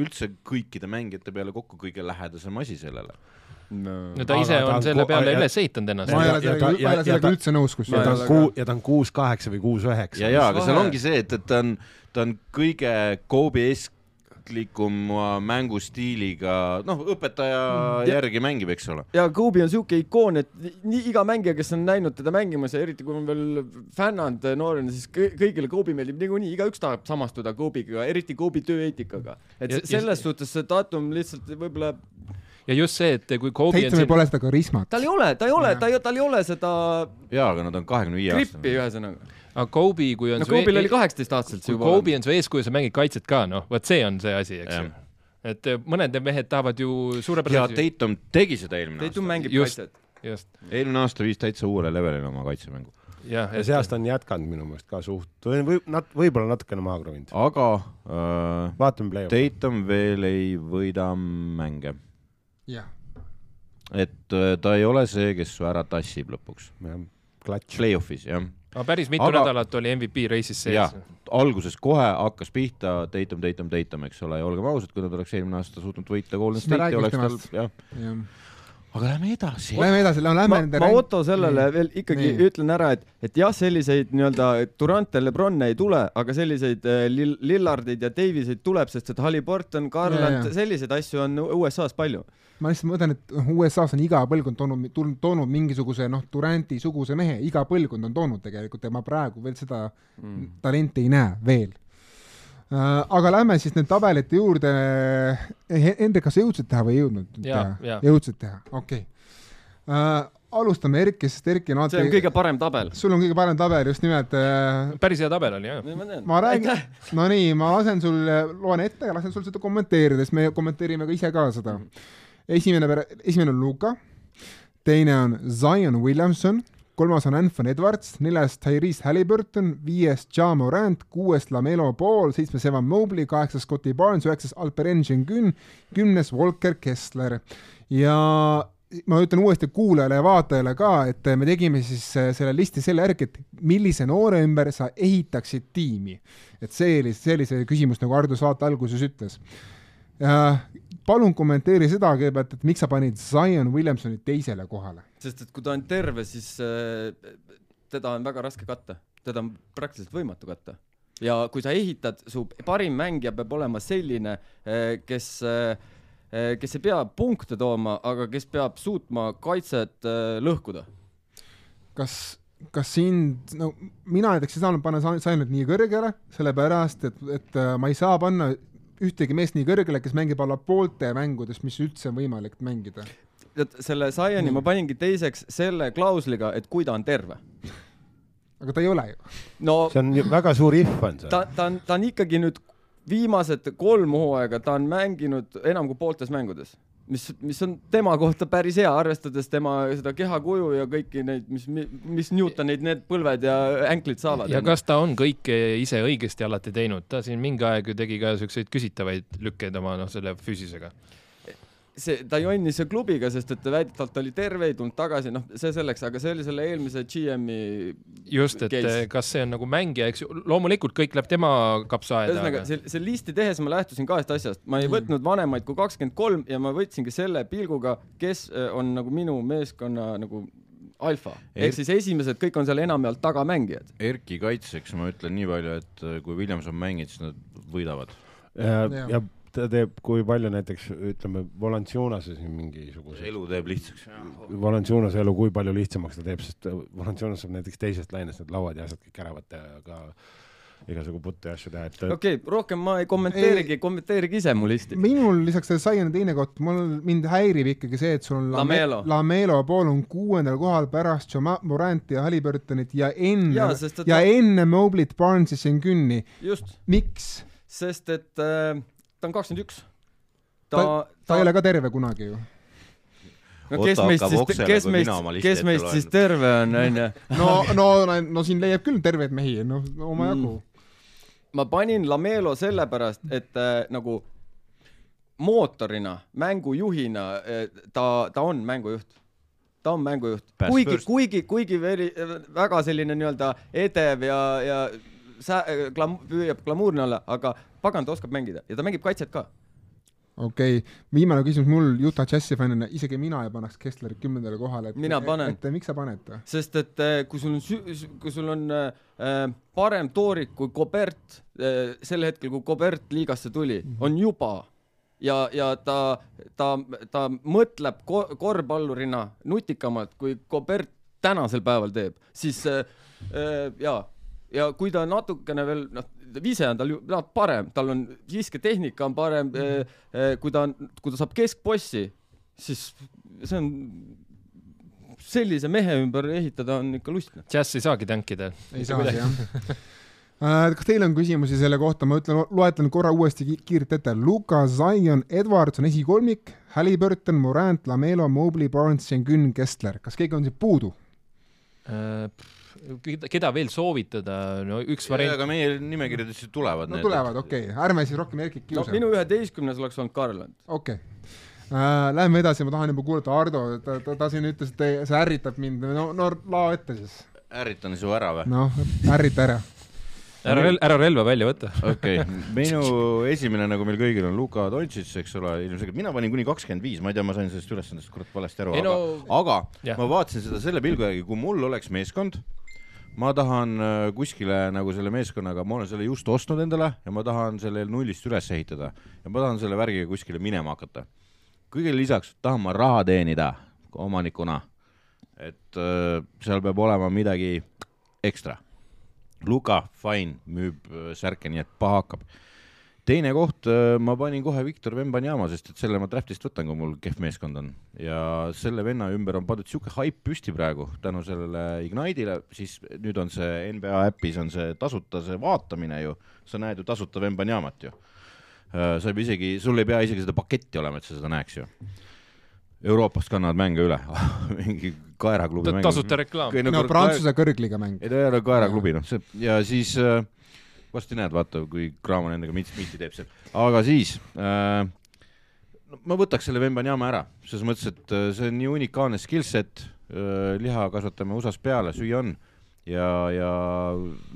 üldse kõikide mängijate peale kokku kõige lähedasem asi sellele. no ta Aga ise ta on on selle peale ja- üles ehitanud ennast ma ei Ja- ole ja sellega, ta- ma ei ja- ole ja sellega ta- üldse nõus, ja kusjuures ta ei on kuu, ja ta on kuus kaheksa või kuus üheksa. ja, ja, aga seal ongi see, et, et ta on, ta on kõige Kobe-esklikuma mängustiiliga, noh, õpetaja Ja- järgi mängib, eks ole. ja Kobe on siuke ikoon, et nii iga mängija, kes on näinud teda mängimas ja eriti kui on veel fännanud noorena, siis kõ- kõigile Kobe meeldib niikuinii, igaüks tahab samastuda Kobe'ga, eriti Kobe tööeetikaga. et Ja- selles ja, suhtes see Tatum lihtsalt võib-olla, ja just see, et kui Kobe on Tatumil siin, pole seda karismat. tal ei ole, ta ei ole, ta ei, tal ei ole seda jaa, aga nad on kahekümne viie grippi aastane. ühesõnaga. Aga Kobe, kui on no su e- Kobe'l oli kaheksateist aastaselt see kui juba. Kobe on su eeskuju, sa mängid kaitset ka, noh, vot see on see asi, eks Jah. ju. et eh, mõned mehed tahavad ju ja suurepäraselt, Tatum tegi seda eelmine Tatum aasta. mängib Just. kaitset. just, eelmine aasta viis täitsa uuele levelile oma kaitsemängu. jah, ja see aasta on jätkanud minu meelest ka suht, või või nat-, võib-olla natukene maha kraavinud. aga äh, vaatame play-off'i. Tatum veel ei võida mänge, jah, et äh, ta ei ole see, kes su ära tassib lõpuks. klatš. Play-off'is jah, aga päris mitu Aga- nädalat oli MVP reisis sees alguses kohe hakkas pihta Tatum, Tatum, Tatum, eks ole, ja olgem ausad, kui nad oleks eelmine aasta suutnud võita Golden State'i, oleks tal jah. jah. Aga lähme edasi. Lähme edasi, lähme ma, nende ma Otto sellele veel ikkagi Nii. ütlen ära, et, et jah, selliseid nii-öelda Durante, Lebron'e ei tule, aga selliseid äh, Lill- Lillardeid ja Daviseid tuleb, sest et Halliburton, Garland selliseid asju on USA-s palju. ma lihtsalt mõtlen, et USA-s on iga põlvkond toonud, toonud, toonud mingisuguse noh, Duranti suguse mehe, iga põlvkond on toonud tegelikult ja ma praegu veel seda mm. talenti ei näe veel. Aga lähme siis nüüd tabelite juurde. Hendrik, kas sa jõudsid teha või ei jõudnud teha jõudsid teha, okei okay. uh,. alustame Erkist, sest Erki on see on kõige parem tabel. sul on kõige parem tabel just nimelt uh,. päris hea tabel oli, jah. ma räägin, no nii, ma lasen sul, loen ette ja lasen sul seda kommenteerida, sest me kommenteerime ka ise ka seda. esimene, esimene on Luka, teine on Zion Williamson, kolmas on Anthony Edwards, neljas Tyrese Halliburton, viies Ja Morant, kuues Lamelo Ball, seitsmes Evan Mobley, kaheksas Scotty Barnes, üheksas Alperen Şengün, kümnes Walker Kessler ja ma ütlen uuesti kuulajale ja vaatajale ka, et me tegime siis äh, selle listi selle järgi, et millise noore ümber sa ehitaksid tiimi. et see oli, see oli see küsimus, nagu Hardo saate alguses ütles. palun kommenteeri seda kõigepealt, et miks sa panid Zion Williamsoni teisele kohale? Sest et kui ta on terve, siis äh, teda on väga raske katta, teda on praktiliselt võimatu katta. ja kui sa ehitad, su parim mängija peab olema selline, kes äh, kes ei pea punkte tooma, aga kes peab suutma kaitset lõhkuda. kas, kas sind, no mina näiteks ei saanud panna Sainut nii kõrgele, sellepärast et, et äh, ma ei saa panna ühtegi meest nii kõrgele, kes mängib alla poolte mängudest, mis üldse on võimalik mängida. Tead, selle Zioni ma paningi teiseks selle klausliga, et kui ta on terve aga ta ei ole ju. no see on väga suur if on see. ta, ta on, ta on ikkagi nüüd viimased kolm hooaega ta on mänginud enam kui pooltes mängudes, mis, mis on tema kohta päris hea, arvestades tema seda kehakuju ja kõiki neid, mis, mis Newtonid need põlved ja änklid saavad. ja kas ta on kõike ise õigesti alati teinud, ta siin mingi aeg ju tegi ka siukseid küsitavaid lükkeid oma noh, selle füüsisega see, ta jonnis klubiga, sest et väidetavalt oli terve, ei tulnud tagasi, noh, see selleks, aga see oli selle eelmise GM-i just, et case. kas see on nagu mängija, eks ju, loomulikult kõik läheb tema kapsaaeda. ühesõnaga aga..., see, see listi tehes ma lähtusin kahest asjast, ma ei mm. võtnud vanemaid kui kakskümmend kolm ja ma võtsingi selle pilguga, kes äh, on nagu minu meeskonna nagu alfa er... ehk siis esimesed kõik on seal enamjaolt tagamängijad. Erki kaitseks ma ütlen nii palju, et äh, kui Williams on mänginud, siis nad võidavad. ja, ja ta teeb, kui palju näiteks ütleme, Valenciunases mingisuguse elu teeb lihtsaks. Valenciunase elu, kui palju lihtsamaks ta teeb, sest Valenciunas saab näiteks teisest lainest need lauad ja asjad kõik ära võtta ja ka igasugu putte ja asju teha, et okei okay,, rohkem ma ei kommenteerigi, kommenteerige ise mu listi. minul lisaks sellele Saiani teine koht, mul, mind häirib ikkagi see, et sul on Lamelo, Lamelo pool on kuuendal kohal pärast Jamal Moranti ja Halliburtonit ja enne, ja, ja ta... enne Mobley't, Barnes'i, Sengünni. miks? sest et äh, ta on kakskümmend üks. ta, ta, ta ei ole ka terve kunagi ju no kes meist siis, kes meist, kes meist siis terve on, onju? no, no, no siin leiab küll terveid mehi, noh, omajagu mm.. ma panin Lamelo sellepärast, et äh, nagu mootorina, mängujuhina äh, ta, ta on mängujuht. ta on mängujuht, kuigi, kuigi, kuigi veel väga selline nii-öelda edev ja, ja sä-, glam-, püüab glamuurne olla, aga pagan, ta oskab mängida ja ta mängib kaitset ka okei okay., viimane küsimus mul Utah Jazzi fännina, isegi mina ei paneks Kesslerit kümnendale kohale, mina panen. et miks sa paned? sest et äh, kui sul on, kui sul on äh, parem toorik kui Kobert äh, sel hetkel, kui Kobert liigasse tuli mm, -hmm. on juba ja, ja ta, ta, ta mõtleb ko korvpallurina nutikamalt, kui Kobert tänasel päeval teeb, siis äh, äh, jaa ja kui ta natukene veel noh, vise on tal ju noh, parem, tal on visketehnika on parem mm, -hmm. kui ta on, kui ta saab keskpossi, siis see on sellise mehe ümber ehitada on ikka lustne. Jazz ei saagi tänkida. ei saagi jah äh, kas teil on küsimusi selle kohta, ma ütlen, loetlen korra uuesti kiirelt ette. Luka, Zion, Edwards on esikolmik, Halliburton, Morant, Lamelo, Mobley, Barnes, Schengen, Kessler. kas keegi on siit puudu äh,? Keda veel soovitada, no üks variant. aga meie nimekirjades tulevad no, need. tulevad, okei okay., ärme siis rohkem Erkit kiusa no,. minu üheteistkümnes oleks olnud Garland. okei okay. äh,. Lähme edasi, ma tahan juba kuulata Ardo, ta, ta, ta siin ütles, et see ärritab mind, no, no lao ette siis. ärritan su ära või? noh, ärrita ära ära rel-, ära relva välja võta. okei okay., minu esimene, nagu meil kõigil on, Luka Dontšits, eks ole, ilmselgelt mina panin kuni kakskümmend viis, ma ei tea, ma sain sellest ülesandest kurat valesti aru, aga no,, aga jah. ma vaatasin seda selle pilgu järgi, kui mul oleks meeskond, ma tahan äh, kuskile nagu selle meeskonnaga, ma olen selle just ostnud endale ja ma tahan selle nullist üles ehitada ja ma tahan selle värgiga kuskile minema hakata. kõigele lisaks tahan ma raha teenida omanikuna. et äh, seal peab olema midagi ekstra. Luka, fine, müüb äh, särke, nii et paha hakkab teine koht, äh, ma panin kohe Viktor Vembanyama, sest et selle ma draftist võtan, kui mul kehv meeskond on. ja selle venna ümber on pandud sihuke haip püsti praegu tänu sellele Ignite'ile, siis nüüd on see NBA äpis on see tasuta see vaatamine ju, sa näed ju tasuta Vembanyamat ju. Äh, sa ei pea isegi, sul ei pea isegi seda paketti olema, et sa seda näeks ju. Euroopast kannavad mänge üle mingi kaeraklubi mäng. tasuta reklaam. no, no Prantsuse kõrgliiga mäng. ei ta ei ole kaeraklubi, noh, see ja siis äh, varsti näed, vaata, kui Cramo nendega mitti teeb seal, aga siis äh, ma võtaks selle Vembanyama ära, selles mõttes, et äh, see on nii unikaalne skill set, liha kasvatame USA-s peale, süüa on. Ja, ja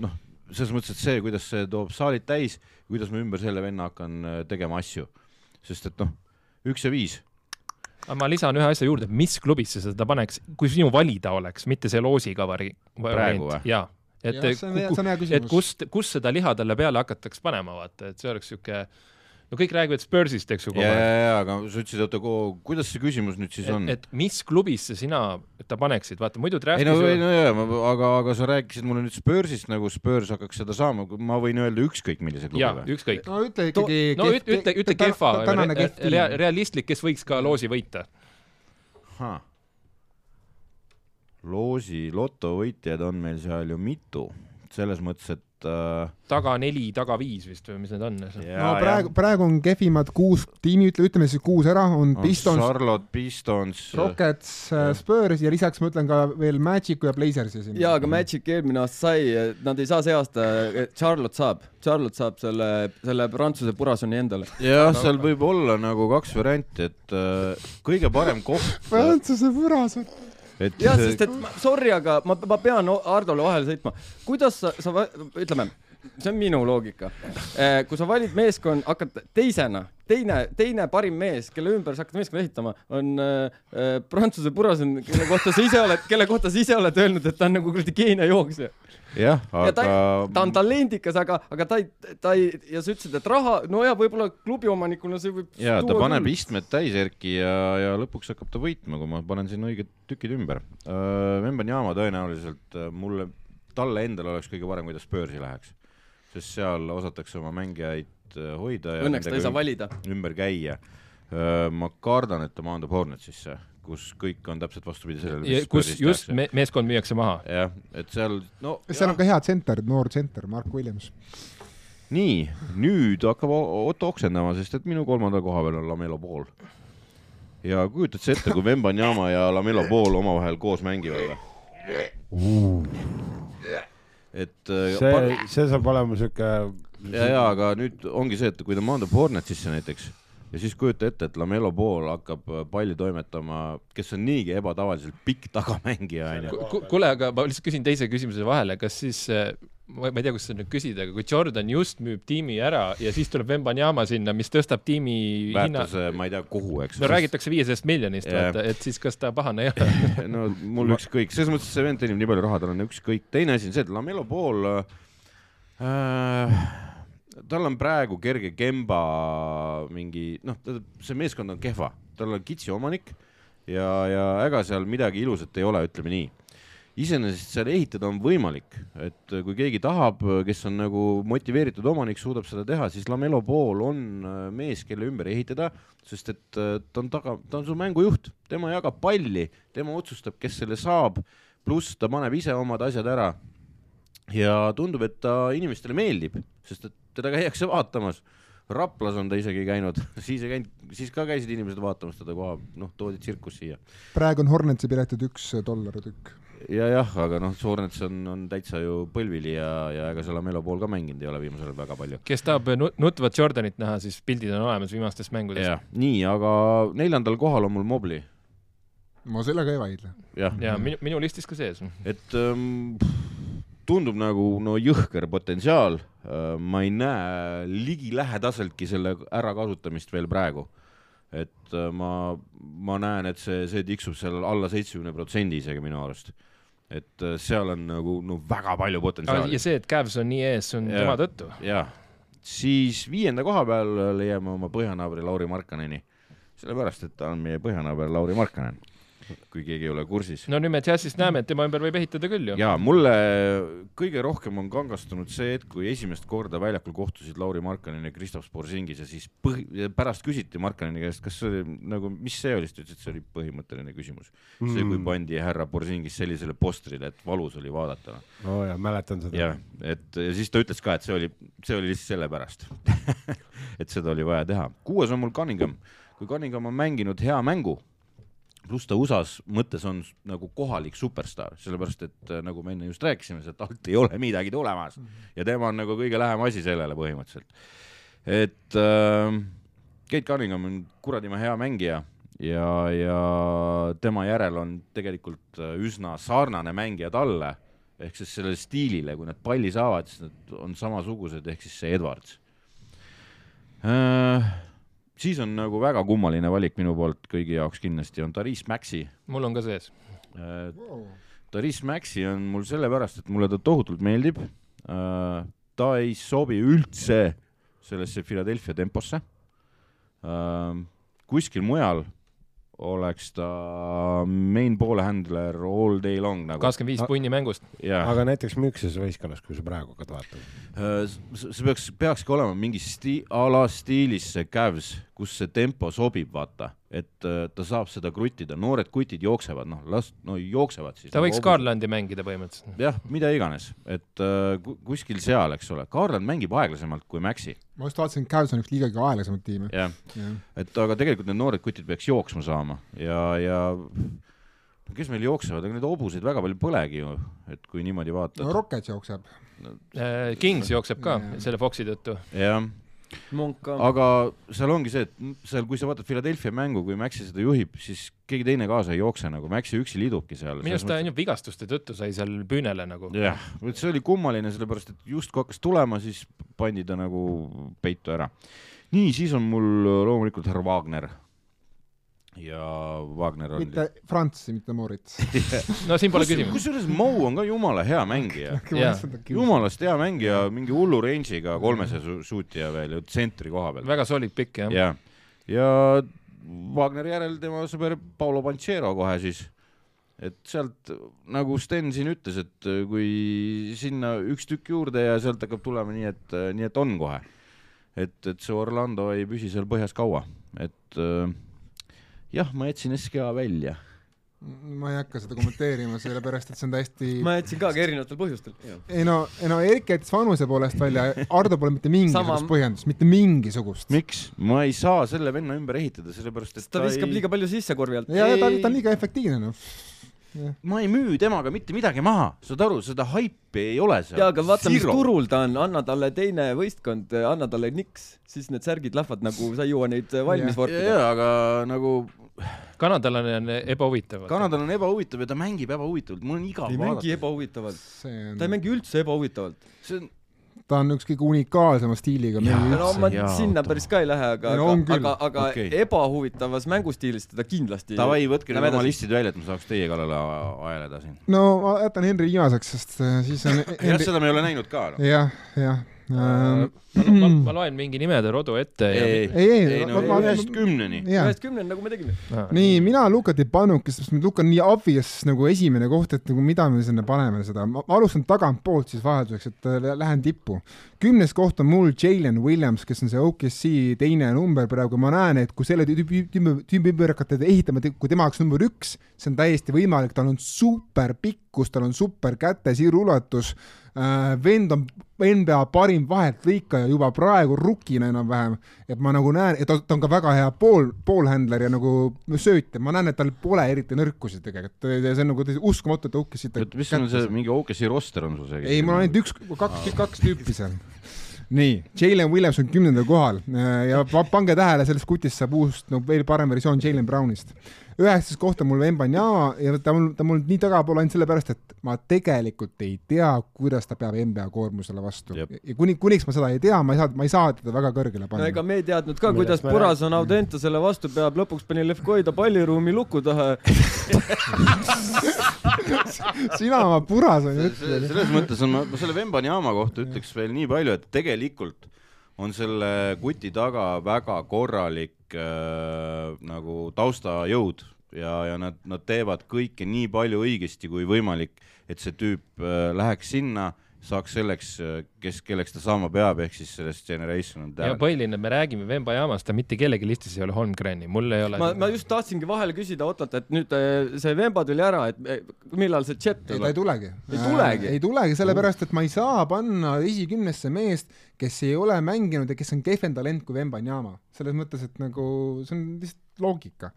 noh, selles mõttes, et see, kuidas see toob saalid täis, kuidas ma ümber selle venna hakkan äh, tegema asju, sest et noh, üks ja viis, aga ma lisan ühe asja juurde, mis klubisse sa seda paneks, kui sinu valida oleks, mitte see loosiga vari-. Praegu või? jaa, et et kust, kus seda liha talle peale hakataks panema, vaata, et see oleks siuke, no kõik räägivad Spursist, eks ju, ja, ja ja, aga sa ütlesid, oota, kuidas see küsimus nüüd siis on? et mis klubisse sina ta paneksid, vaata muidu ei draft'is no, ei no jaa, aga, aga sa rääkisid mulle nüüd Spursist nagu Spurs hakkaks seda saama, ma võin öelda ükskõik millise klubi või? ükskõik. no ütle ikkagi. no ütle, ütle, ütle kehva, kehv realistlik, kes võiks ka loosi võita. Loosi lotovõitjaid on meil seal ju mitu, selles mõttes, et äh, taga neli, taga viis vist või mis need on? no praegu, praegu on kehvimad kuus tiimi, ütle, ütleme siis kuus ära, on on Pistons, Charlotte Pistons, Rockets, Spurs ja lisaks ma ütlen ka veel Magicu ja Blazersi sinna. jaa, aga Magic eelmine aasta sai, nad ei saa see aasta, Charlotte saab, Charlotte saab selle, selle Prantsuse purasoni endale. jah, seal võib olla nagu kaks varianti, et äh, kõige parem koht, Prantsuse puras. Et jah, sest et ma- sorry, aga ma, ma pean Hardole vahele sõitma. kuidas sa, sa, ütleme, see on minu loogika. kui sa valid meeskond, hakkad teisena, teine, teine parim mees, kelle ümber sa hakkad meeskonda ehitama, on äh, äh, Prantsuse purasen, kelle kohta sa ise oled, kelle kohta sa ise oled öelnud, et ta on nagu kuradi geenejooksja. jah, ja ta aga, ta on talendikas, aga, aga ta ei, ta ei, ja sa ütlesid, et raha, no ja võib-olla klubiomanikuna see võib. ja ta paneb istmed täis Erki ja, ja lõpuks hakkab ta võitma, kui ma panen sinna õiged tükid ümber. Vembanyama tõenäoliselt äh, mulle, talle endale oleks kõige parem, kui ta Spursi läheks, sest seal osatakse oma mängijaid äh, hoida ja Õnneks ta ei saa valida. ümber käia. ma kardan, et ta maandub Hornetsisse, kus kõik on täpselt vastupidi sellele, kus just me, meeskond müüakse maha. jah, et seal, no seal on ka hea tsenter, noor tsenter, Mark Williams. nii, nüüd hakkab Otto oksendama, sest et minu kolmandal koha peal on Lamelo Ball. ja kujutad sa ette, kui Vembanyama ja Lamelo Ball omavahel koos mängivad või? et äh, see, see saab olema siuke. ja, ja aga nüüd ongi see, et kui ta maandub Hornetsisse näiteks ja siis kujuta ette, et Lamelo Ball hakkab äh, palli toimetama, kes on niigi ebatavaliselt pikk tagamängija onju. kuule, aga ma lihtsalt küsin teise küsimuse vahele, kas siis äh, ma ma ei tea, kus seda nüüd küsida, aga kui Jordan just müüb tiimi ära ja siis tuleb Vembanyama sinna, mis tõstab tiimi hinna, väärtuse, ma ei tea, kuhu, eks. no räägitakse viiesajast miljonist Jah. vaata, et siis kas ta pahane ei ole? no mul ükskõik, selles mõttes see vend teenib nii palju raha, tal on ükskõik. teine asi on see, et Lamelo Ball äh,, tal on praegu kerge Kemba mingi, noh, see meeskond on kehva, tal on kitsi omanik ja, ja ega seal midagi ilusat ei ole, ütleme nii iseenesest seal ehitada on võimalik, et kui keegi tahab, kes on nagu motiveeritud omanik, suudab seda teha, siis Lamelo Ball on äh, mees, kelle ümber ehitada, sest et äh, ta on taga, ta on su mängujuht, tema jagab palli, tema otsustab, kes selle saab, pluss ta paneb ise omad asjad ära. ja tundub, et ta inimestele meeldib, sest et teda käiakse vaatamas. Raplas on ta isegi käinud, siis ei käinud, siis ka käisid inimesed vaatamas teda koha, noh, toodi tsirkus siia praegu on Hornetsi piletid üks dollar tükk. ja jah, aga noh, Soornets on, on täitsa ju põlvili ja, ja ega seal Lamelo pool ka mänginud ei ole viimasel ajal väga palju. kes tahab nu- nutvat Jordanit näha, siis pildid on olemas viimastest mängudest. nii, aga neljandal kohal on mul Mobli, ma sellega ei vaidle. jah ja minu, minu listis ka sees. et ähm, tundub nagu no jõhker potentsiaal ma ei näe ligilähedaseltki selle ärakasutamist veel praegu. et äh, ma, ma näen, et see, see tiksub seal alla seitsmekümne protsendi isegi minu arust. et äh, seal on nagu no väga palju potentsiaali ja. see, et Cavs on nii ees, on Jaa. tema tõttu. jah, siis viienda koha peal leiame oma põhjanaabri Lauri Markkaneni, sellepärast et ta on meie põhjanaaber Lauri Markkanen, kui keegi ei ole kursis. no nüüd me Jazzist näeme, et tema ümber võib ehitada küll ju. ja mulle kõige rohkem on kangastunud see hetk, kui esimest korda väljakul kohtusid Lauri Markkanen ja Kristof Sporzingis ja siis põhi, pärast küsiti Markkaneni käest, kas see oli nagu, mis see oli, siis ta ütles, et see oli põhimõtteline küsimus mm.. see, kui pandi härra Borzingis sellisele postrile, et valus oli vaadata oo oh, jaa, mäletan seda. jah, et ja siis ta ütles ka, et see oli, see oli lihtsalt sellepärast, et seda oli vaja teha. kuues on mul Cunningham, kui Cunningham on mänginud hea mängu, pluss ta USA-s mõttes on nagu kohalik superstaar, sellepärast et äh, nagu me enne just rääkisime, sealt alt ei ole midagi tulemas ja tema on nagu kõige lähem asi sellele põhimõtteliselt. et äh, Kate Cunningham on kuradima hea mängija ja, ja tema järel on tegelikult äh, üsna sarnane mängija talle ehk siis sellele stiilile, kui nad palli saavad, siis nad on samasugused, ehk siis see Edwards äh,. Siis on nagu väga kummaline valik minu poolt kõigi jaoks kindlasti on Taris Maxi mul on ka sees. äh,. Taris Maxi on mul sellepärast, et mulle ta tohutult meeldib äh,. ta ei sobi üldse sellesse Philadelphia temposse äh,. kuskil mujal oleks ta main ball handler all day long nagu. kakskümmend viis punni mängust. jaa, aga näiteks niisuguses võistkonnas, kui sa praegu hakkad vaatama. see peaks, peakski olema mingi sti-, a la stiilis see Cavs, kus see tempo sobib, vaata, et äh, ta saab seda kruttida, noored kutid jooksevad, noh, las, no jooksevad siis. ta võiks Garlandi mängida põhimõtteliselt. jah, mida iganes, et äh, ku- kuskil seal, eks ole, Garland mängib aeglasemalt kui Maxi, ma just vaatasin, Cavs on üks liigagi aeglasemat tiimi. jah, et aga tegelikult need noored kutid peaks jooksma saama ja, ja kes meil jooksevad, ega neid hobuseid väga palju polegi ju, et kui niimoodi no vaatad, Rockets jookseb. Äh, Kings jookseb ka Jaa. selle Foxi tõttu. jah Monk ka. aga seal ongi see, et seal, kui sa vaatad Philadelphia mängu, kui Maxi seda juhib, siis keegi teine kaasa ei jookse nagu, Maxi üksi liidubki seal. minu arust ta ainult vigastuste tõttu sai seal püünele nagu. jah, see oli kummaline, sellepärast et justkui hakkas tulema, siis pandi ta nagu peitu ära. nii, siis on mul loomulikult härra Wagner. Ja Wagner on. mitte Franz, mitte Moritz. no siin pole küsimust. kusjuures Mo on ka jumala hea mängija, jumalast hea mängija, mingi hullu range'iga kolmese su- suutija veel ju tsentri koha peal. väga solid pikk jah. ja, ja Wagneri järel tema sõber Paolo Panchero kohe siis. et sealt nagu Sten siin ütles, et kui sinna üks tükk juurde ja sealt hakkab tulema nii, et, nii et on kohe. et, et see Orlando ei püsi seal põhjas kaua, et äh, jah, ma jätsin SKA välja. ma ei hakka seda kommenteerima, sellepärast et see on täiesti ma jätsin ka, aga erinevatel põhjustel. ei no, ei no Erik jättis vanuse poolest välja, Ardo pole mitte mingisugust Sama- põhjendust, mitte mingisugust. miks? ma ei saa selle venna ümber ehitada, sellepärast et ta viskab ei... liiga palju sisse korvi alt. ja, ja ta, ta on liiga efektiivne noh. Ma ei müü temaga mitte midagi maha, saad aru, seda haipi ei ole seal. jaa, aga vaata, mis turul ta on, anna talle teine võistkond, anna talle niks, siis need särgid lahvad nagu, sa ei jõua neid valmis Jah. vorpida. jaa, aga nagu kanadalane on ebahuvitav. Kanadal on ebahuvitav ja ta mängib ebahuvitavalt, mul on igav ei mängi vaadata. ebahuvitavalt, see ta ei on, mängi üldse ebahuvitavalt. see on, ta on üks kõige unikaalsema stiiliga Jaa. mehi no üldse. ma jaa, sinna päris ka ei lähe, aga, no aga, aga, aga Okei. ebahuvitavas mängustiilis teda kindlasti. davai, võtke nüüd oma listid välja, et ma saaks teie kallale a- aeleda siin. no ma jätan Henri viimaseks, sest äh, siis on jah, Henri... seda me ei ole näinud ka no.. jah, jah. Ma, ma, ma loen mingi nimede rodu ette ja ei, ei, ei, ei no ühest kümneni. ühest kümneni, nagu me tegime. nii, mina Luka Tipanukist, sest Luka on nii obvious nagu esimene koht, et nagu mida me sinna paneme seda, ma alustan tagantpoolt siis vahelduseks, et äh, lähen tippu. kümnes koht on mul Jalen Williams, kes on see OKC teine number praegu, ma näen, et kui selle tüübi, tüübi, tüübi ümber hakata ehitama, kui tema oleks number üks, see on täiesti võimalik, tal on super pikkus, tal on super käte siirulatus äh,, vend on NBA parim vaheltlõikaja juba praegu rukina enam-vähem, et ma nagu näen, et ta, ta on ka väga hea pool, poolhändler ja nagu söötja, ma näen, et tal pole eriti nõrkusi tegelikult, see on nagu uskumatu, et Oukis siit mis on see, mingi OKC roster on sul see? ei, mul on ainult üks, kaks, kaks tüüpi seal. nii, Jalen Williams on kümnendal kohal äh, ja pa- pange tähele, sellest kutist saab uus, no veel parem versioon Jalen Brownist. Üheksas koht on mul Wembanyama ja ta mul, ta mul nii tagapool ainult sellepärast, et ma tegelikult ei tea, kuidas ta peab NBA koormusele vastu. Ja kuni, kuniks ma seda ei tea, ma ei saa, ma ei saa teda väga kõrgele panna ega. me ei teadnud ka, kuidas me Puras on Audentesele vastu peab, lõpuks pani Levkoida palliruumi luku taha. sina oma puras on ju See- ütle. selles mõttes on, ma selle Vembanyama kohta ütleks veel nii palju, et tegelikult on selle kuti taga väga korralik äh, nagu taustajõud ja, ja nad, nad teevad kõike nii palju õigesti kui võimalik, et see tüüp äh, läheks sinna, saaks selleks, kes, kelleks ta saama peab, ehk siis sellest generation on ja talent. põhiline, me räägime Vemba jaamast, ta mitte kellegi listis ei ole Holmgreni, mul ei ole. ma, ma just tahtsingi vahele küsida Otot, et nüüd eh, see Vemba tuli ära, et eh, millal see Jet ei, ta ei tuleb? tulegi. Ei tulegi? ei tulegi, sellepärast et ma ei saa panna esikümnesse meest, kes ei ole mänginud ja kes on kehvem talent kui Wembanyama. selles mõttes, et nagu see on lihtsalt loogika.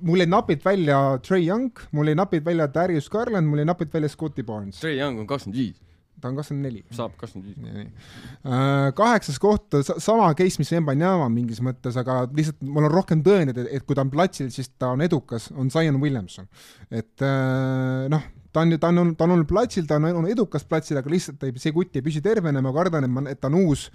mul jäi napilt välja Trey Young, mul jäi napilt välja Darius Garland, mul jäi napilt välja Scotty Barnes. Trey Young on kakskümmend viis. ta on kakskümmend neli. saab kakskümmend viis. nii. kaheksas koht, sama case, mis Wembanyama mingis mõttes, aga lihtsalt mul on rohkem tõendeid, et, et kui ta on platsil, siis ta on edukas, on Zion Williamson. et äh, noh, ta on ju, ta on, ta on olnud platsil, ta on olnud edukas platsil, aga lihtsalt ei, see kutt ei püsi tervena, ma kardan, et ma, et ta on uus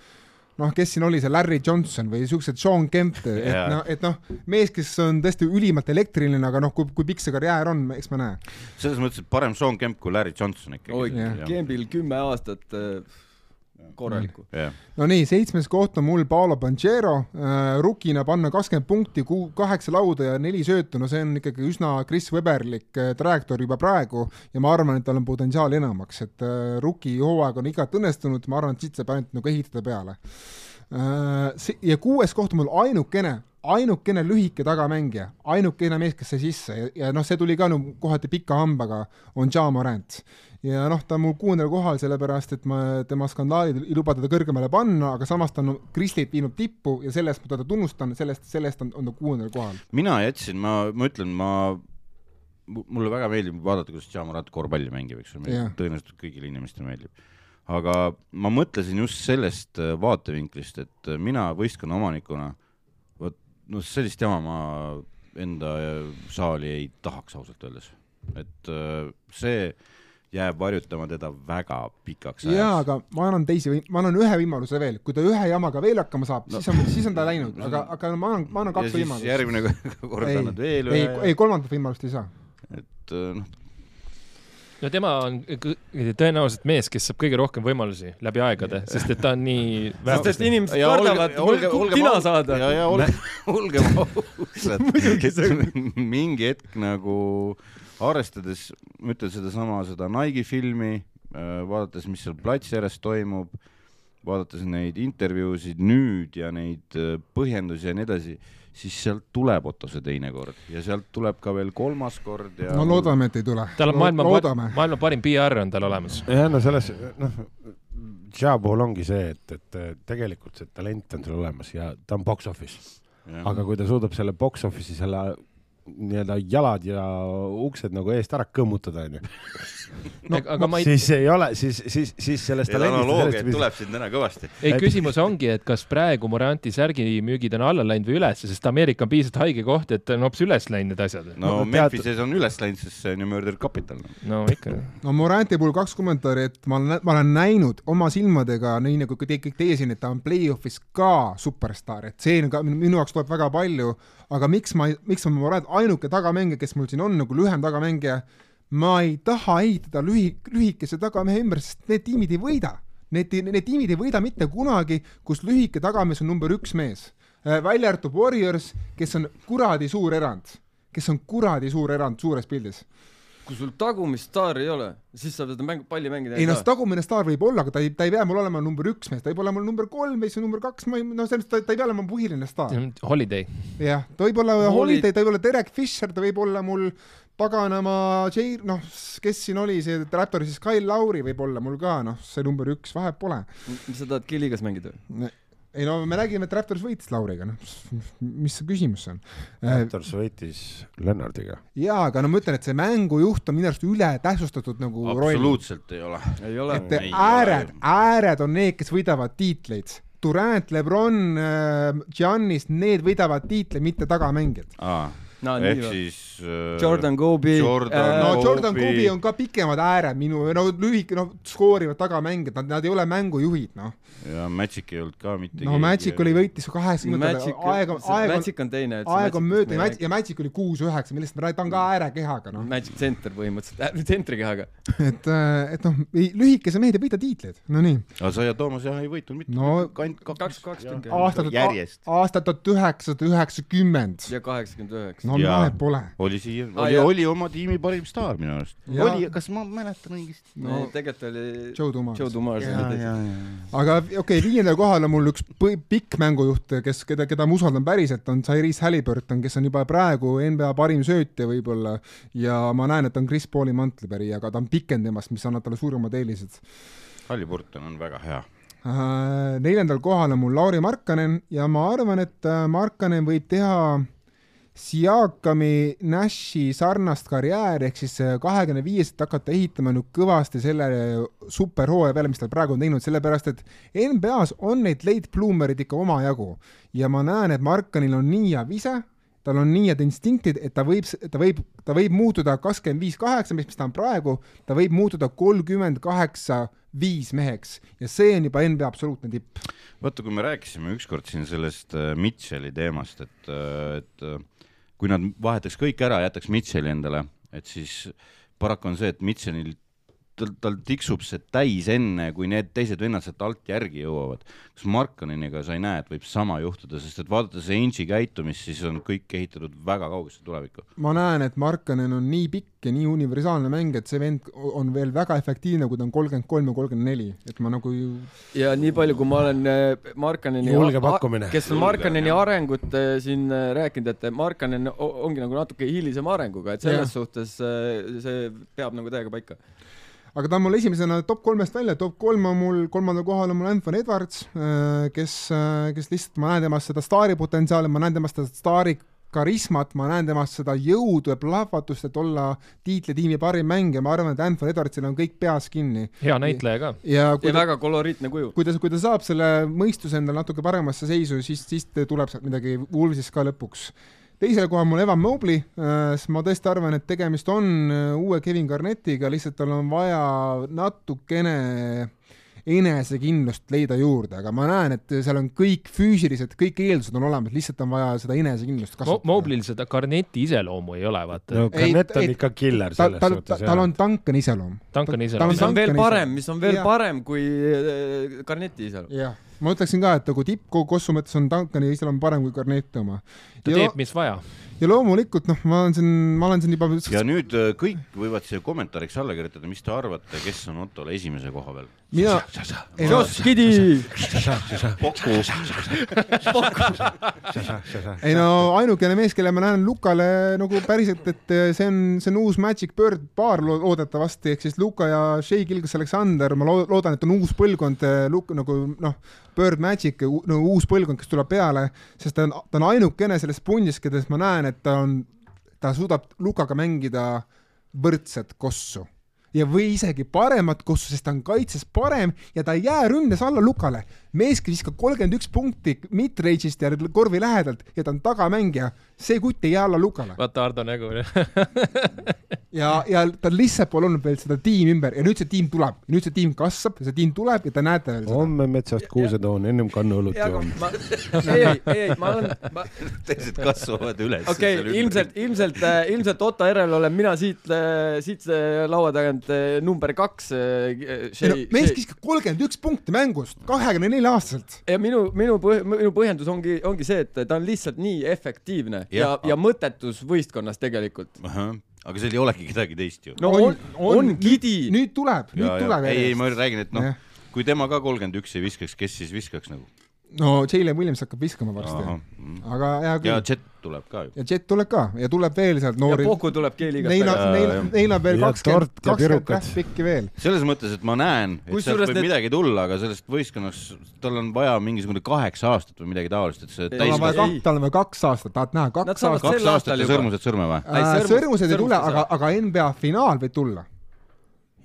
noh, kes siin oli see Larry Johnson või siuksed Sean Kemp, et Jaa. noh, et noh, mees, kes on tõesti ülimalt elektriline, aga noh, kui, kui pikk see karjäär on, eks me näe. selles mõttes, et parem Sean Kemp kui Larry Johnson oi ikkagi. jah., Kembil kümme aastat äh, korralikku. jah, no nii, seitsmes koht on mul Paolo Banchero äh,, rukina panna kakskümmend punkti, kuu, kaheksa lauda ja neli söötu, no see on ikkagi üsna Chris Webberlik äh, trajektoor juba praegu ja ma arvan, et tal on potentsiaali enamaks, et äh, ruki hooaeg on igati õnnestunud, ma arvan, et siit saab ainult nagu ehitada peale. Äh,. ja kuues koht on mul ainukene, ainukene lühike tagamängija, ainukene mees, kes sai sisse. Ja, ja noh, see tuli ka no kohati pika hambaga, on Ja Morant ja noh, ta on mul kuuendal kohal, sellepärast et ma tema skandaalid ei luba teda kõrgemale panna, aga samas ta on Kristlit viinud tippu ja selle eest ma teda tunnustan, sellest, selle eest on, on ta kuuendal kohal. mina jätsin, ma, ma ütlen, ma, mulle väga meeldib vaadata, kuidas Jamarat korvpalli mängib, eks ole tõenäoliselt kõigile inimestele meeldib. aga ma mõtlesin just sellest äh, vaatevinklist, et äh, mina võistkonna omanikuna, vot noh, sellist jama ma enda äh, saali ei tahaks ausalt öeldes, et see jääb varjutama teda väga pikaks jaa, aga ma annan teisi, ma annan ühe võimaluse veel, kui ta ühe jamaga veel hakkama saab no., siis on, siis on ta läinud, aga, aga ma annan, ma annan kaks võimalust. järgmine kord ei annad, veel ei, ühe ei, kolmandat võimalust ei saa. et äh, noh, no tema on tõenäoliselt mees, kes saab kõige rohkem võimalusi läbi aegade, sest et ta on nii sest et inimesed kardavad olge- olgem tina saada. ja, ja olge, olgem ausad, mingi hetk nagu arvestades, ma ütlen sedasama, seda Nike'i filmi, vaadates, mis seal platsi ääres toimub, vaadates neid intervjuusid nüüd ja neid äh, põhjendusi ja nii edasi, siis sealt tuleb Otto see teine kord ja sealt tuleb ka veel kolmas kord ja no loodame, et ei tule. tal on maailma, maailma parim PR on tal olemas. jah, no selles, noh, Ja puhul ongi see, et, et tegelikult see talent on sul olemas ja ta on box office, Ja. aga kui ta suudab selle box office'i selle nii-öelda jalad ja uksed nagu eest ära kõmmutada, onju, no, aga ma ei, siis ei ole, siis, siis, siis sellest talendist analoogiad tuleb siin täna kõvasti. ei küsimus ongi, et kas praegu Moranti särgimüügid on alla läinud või üles, sest Ameerika on piisavalt haige koht, et on hoopis üles läinud need asjad. no, No no tead- Memphises on üles läinud, sest see on ju Murder Capital. no ikka. no Moranti puhul kaks kommentaari, et ma olen, ma olen näinud oma silmadega, nii nagu te, kõik teie siin, et ta on play-off'is ka superstaar, et see on ka minu, minu jaoks tuleb väga palju, aga miks ma, miks ma Morant, ainuke tagamängija, kes mul siin on nagu lühem tagamängija, ma ei taha ehitada lühi-, lühikese tagamehe ümber, sest need tiimid ei võida. Need, need tiimid ei võida mitte kunagi, kus lühike tagamees on number üks mees. välja arvatud Warriors, kes on kuradi suur erand, kes on kuradi suur erand suures pildis kui sul tagumist staari ei ole, siis sa seda mängu, palli mängida ei noh, tagumine staar võib olla, aga ta ei, ta ei pea mul olema number üks mees, ta võib olla mul number kolm mees või number kaks, ma ei, noh, selles mõttes ta, ta ei pea olema põhiline staar. Holiday. jah, ta võib olla Holi- Holiday, ta võib olla Derek Fisher, ta võib olla mul paganama J, noh, kes siin oli see räppar siis, Kyle Lauri võib olla mul ka, noh, see number üks, vahet pole. sa tahad Killigas mängida? Ei no me nägime, et Raptors võitis Lauriga, noh, mis see küsimus on? Raptors võitis Lennardiga. jaa, aga no ma ütlen, et see mängujuht on minu arust ületähtsustatud nagu roll. absoluutselt ei ole. ei ole. et Ei ääred ääred on need, kes võidavad tiitleid. Durant, Lebron, Giannis, need võidavad tiitleid, mitte tagamängijad. No ehk nii siis äh, Jordan Kobe. Jordan no Kobe. Jordan Kobe on ka pikemad ääred minu, no lühike, no skoorivad tagamängijad, nad, nad ei ole mängujuhid, noh. ja Magic ei olnud ka mitte no Magic oli, võitis kaheksakümnendatel, aeg on, aeg on, aeg on mööda ja Magic, ja Magic oli kuus-üheksa, millest me räägime, ta on ka äärekehaga, noh. Magic Center põhimõtteliselt, tsentrikehaga. et, et noh, lühikese mehed ei võida tiitleid, no nii. aga sa ja Toomas jah ei võitnud mitte No, ainult kaks, kaks. kaks tükki. aastat, järjest. aastat tuhat üheksasada üheksakümmend. ja kaheksakümmend üheksa. No Jaa. vahet pole. oli siia, Aa, oli, jah. oli oma tiimi parim staar minu arust. Oli, kas ma mäletan õigesti? no tegelikult oli Joe Dumars. Joe Dumars ja, oli ja, teine. ja. aga okei okay,, viiendal kohal on mul üks pikk mängujuht, kes, keda, keda ma usaldan päriselt, on Tyrese Halliburton, kes on juba praegu NBA parim söötja võib-olla ja ma näen, et ta on Chris Pauli mantlipärija, aga ta on pikem temast, mis annab talle suuremad eelised. Halliburton on väga hea. Neljandal kohal on mul Lauri Markkanen ja ma arvan, et äh, Markkanen võib teha Siakami, Nashi sarnast karjääri ehk siis kahekümne viieselt hakata ehitama nüüd kõvasti selle superhooaja peale, mis ta praegu on teinud, sellepärast et NBA-s on neid late bloomerid ikka omajagu ja ma näen, et Markanil on nii hea vise, tal on nii head instinktid, et ta võib, ta võib, ta võib muutuda kakskümmend viis kaheksa, mis, mis ta on praegu, ta võib muutuda kolmkümmend kaheksa viis meheks ja see on juba NBA absoluutne tipp. vaata, kui me rääkisime ükskord siin sellest äh, Mitchell'i teemast, et, äh, et äh, kui nad vahetaks kõik ära, jätaks Mitchell'i endale, et siis paraku on see, et Mitchellil tal, tal tiksub see täis enne, kui need teised vennad sealt alt järgi jõuavad. kas Markaniniga sa ei näe, et võib sama juhtuda, sest et vaadates Ainge'i käitumist, siis on kõik ehitatud väga kaugesse tulevikku. ma näen, et Markanen on nii pikk ja nii universaalne mäng, et see vend on veel väga efektiivne, kui ta on kolmkümmend kolm ja kolmkümmend neli, et ma nagu ju ja nii palju, kui ma olen äh, Markaneni Julge pakkumine. kes on Markaneni arengut äh, siin äh, rääkinud, et Markanen ongi nagu natuke hilisema arenguga, et selles Jah. suhtes see peab nagu täiega paika aga ta on mul esimesena top kolmest välja, top kolm on mul, kolmandal kohal on mul Anthony Edwards, kes, kes lihtsalt, ma näen temas seda staari potentsiaali, ma näen temas seda staari karismat, ma näen temas seda jõudu ja plahvatust, et olla tiitlitiimi parim mängija, ma arvan, et Anthony Edwardsil on kõik peas kinni. hea näitleja ka. ja kui ja ta, väga koloriitne kuju. kui ta, kui ta saab selle mõistuse endale natuke paremasse seisu, siis, siis tuleb sealt midagi Wolvesist ka lõpuks. Teisel kohal mul Evan Mobley, sest ma tõesti arvan, et tegemist on äh, uue Kevin Garnetiga, lihtsalt tal on vaja natukene enesekindlust leida juurde, aga ma näen, et seal on kõik füüsilised, kõik eeldused on olemas, lihtsalt on vaja seda enesekindlust Mo kasvatada. Moblil seda Garneti iseloomu ei ole, vaata no Garnett on ei, ikka killer selles tal, suhtes. tal on Duncani iseloom. Duncani tal iseloom. mis on veel parem, mis on veel Jah. parem kui äh, Garneti iseloom. jah, ma ütleksin ka, et nagu tippkossu mõttes on Duncani iseloom parem kui Garneti oma. ta teeb, mis vaja. ja loomulikult noh, ma olen siin, ma olen siin juba ja nüüd äh, kõik võivad siia kommentaariks alla kirjutada, mis te arvate, kes on Ottole esimese koha peal. mina, Joss Poku, ei no ainukene mees, kelle ma näen Lukale nagu päriselt, et see on, see on uus Magic Bird paar lo- loodetavasti, ehk siis Luka ja Shea Gilgas Alexander, ma loo- loodan, et on uus põlvkond Luk- nagu noh, Bird Magic, no uus põlvkond, kes tuleb peale, sest ta on, ta on ainukene selles pundis, keda ma näen, et ta on, ta suudab Lukaga mängida võrdset kossu ja, või isegi paremat kossu, sest ta on kaitses parem ja ta ei jää ründes alla Lukale. mees viskab kolmkümmend üks punkti mid-range'ist ja korvi lähedalt ja ta on tagamängija, see kutt ei jää alla Lukale. vaata Ardo nägu. ja, ja tal lihtsalt pole olnud veel seda tiimi ümber ja nüüd see tiim tuleb, nüüd see tiim kasvab ja see tiim tuleb ja te näete veel seda. homme metsast kuusetoon, ennem kannaõlut joon. ei, ei, ei, ma olen, ma, teised kasvavad üles. okei okay,, ilmselt, ilmselt, ilmselt Otto järel olen mina siit, siit äh, laua tagant äh, number kaks. ei no mees kiskab kolmkümmend üks punkti mängust kahekümne nelja aastaselt. ja minu, minu põh-, minu põhjendus ongi, ongi see, et ta on lihtsalt nii efektiivne ja, ja, ja mõttetus võistkonnas tegelikult. aga seal ei olegi kedagi teist ju. no on, on Gidi. nüüd tuleb, nüüd tuleb ei, ei, ma räägin, et noh kui tema ka kolmkümmend üks ei viskaks, kes siis viskaks nagu? No Jalen Williams hakkab viskama varsti, aga hea ja küll. Jet tuleb ka ju. ja Jet tuleb ka ja tuleb veel sealt ja noori. Pohku tuleb G-liigast Neil on, neil on veel Ja kakskümmend, ja kakskümmend pick'i veel. selles mõttes, et ma näen, et Kusjuures sealt võib need- midagi tulla, aga sellest võistkonnast, tal on vaja mingisugune kaheksa aastat või midagi taolist, et see Ei, tal on täis vaja ei. kaks, tal on vaja kaks aastat, tahad näha, kaks aastat. kaks aastat ja sõrmused sõrme või? Ei, Äh, sõrmus- sõrmused ei tule, aga aga NBA finaal võib tulla.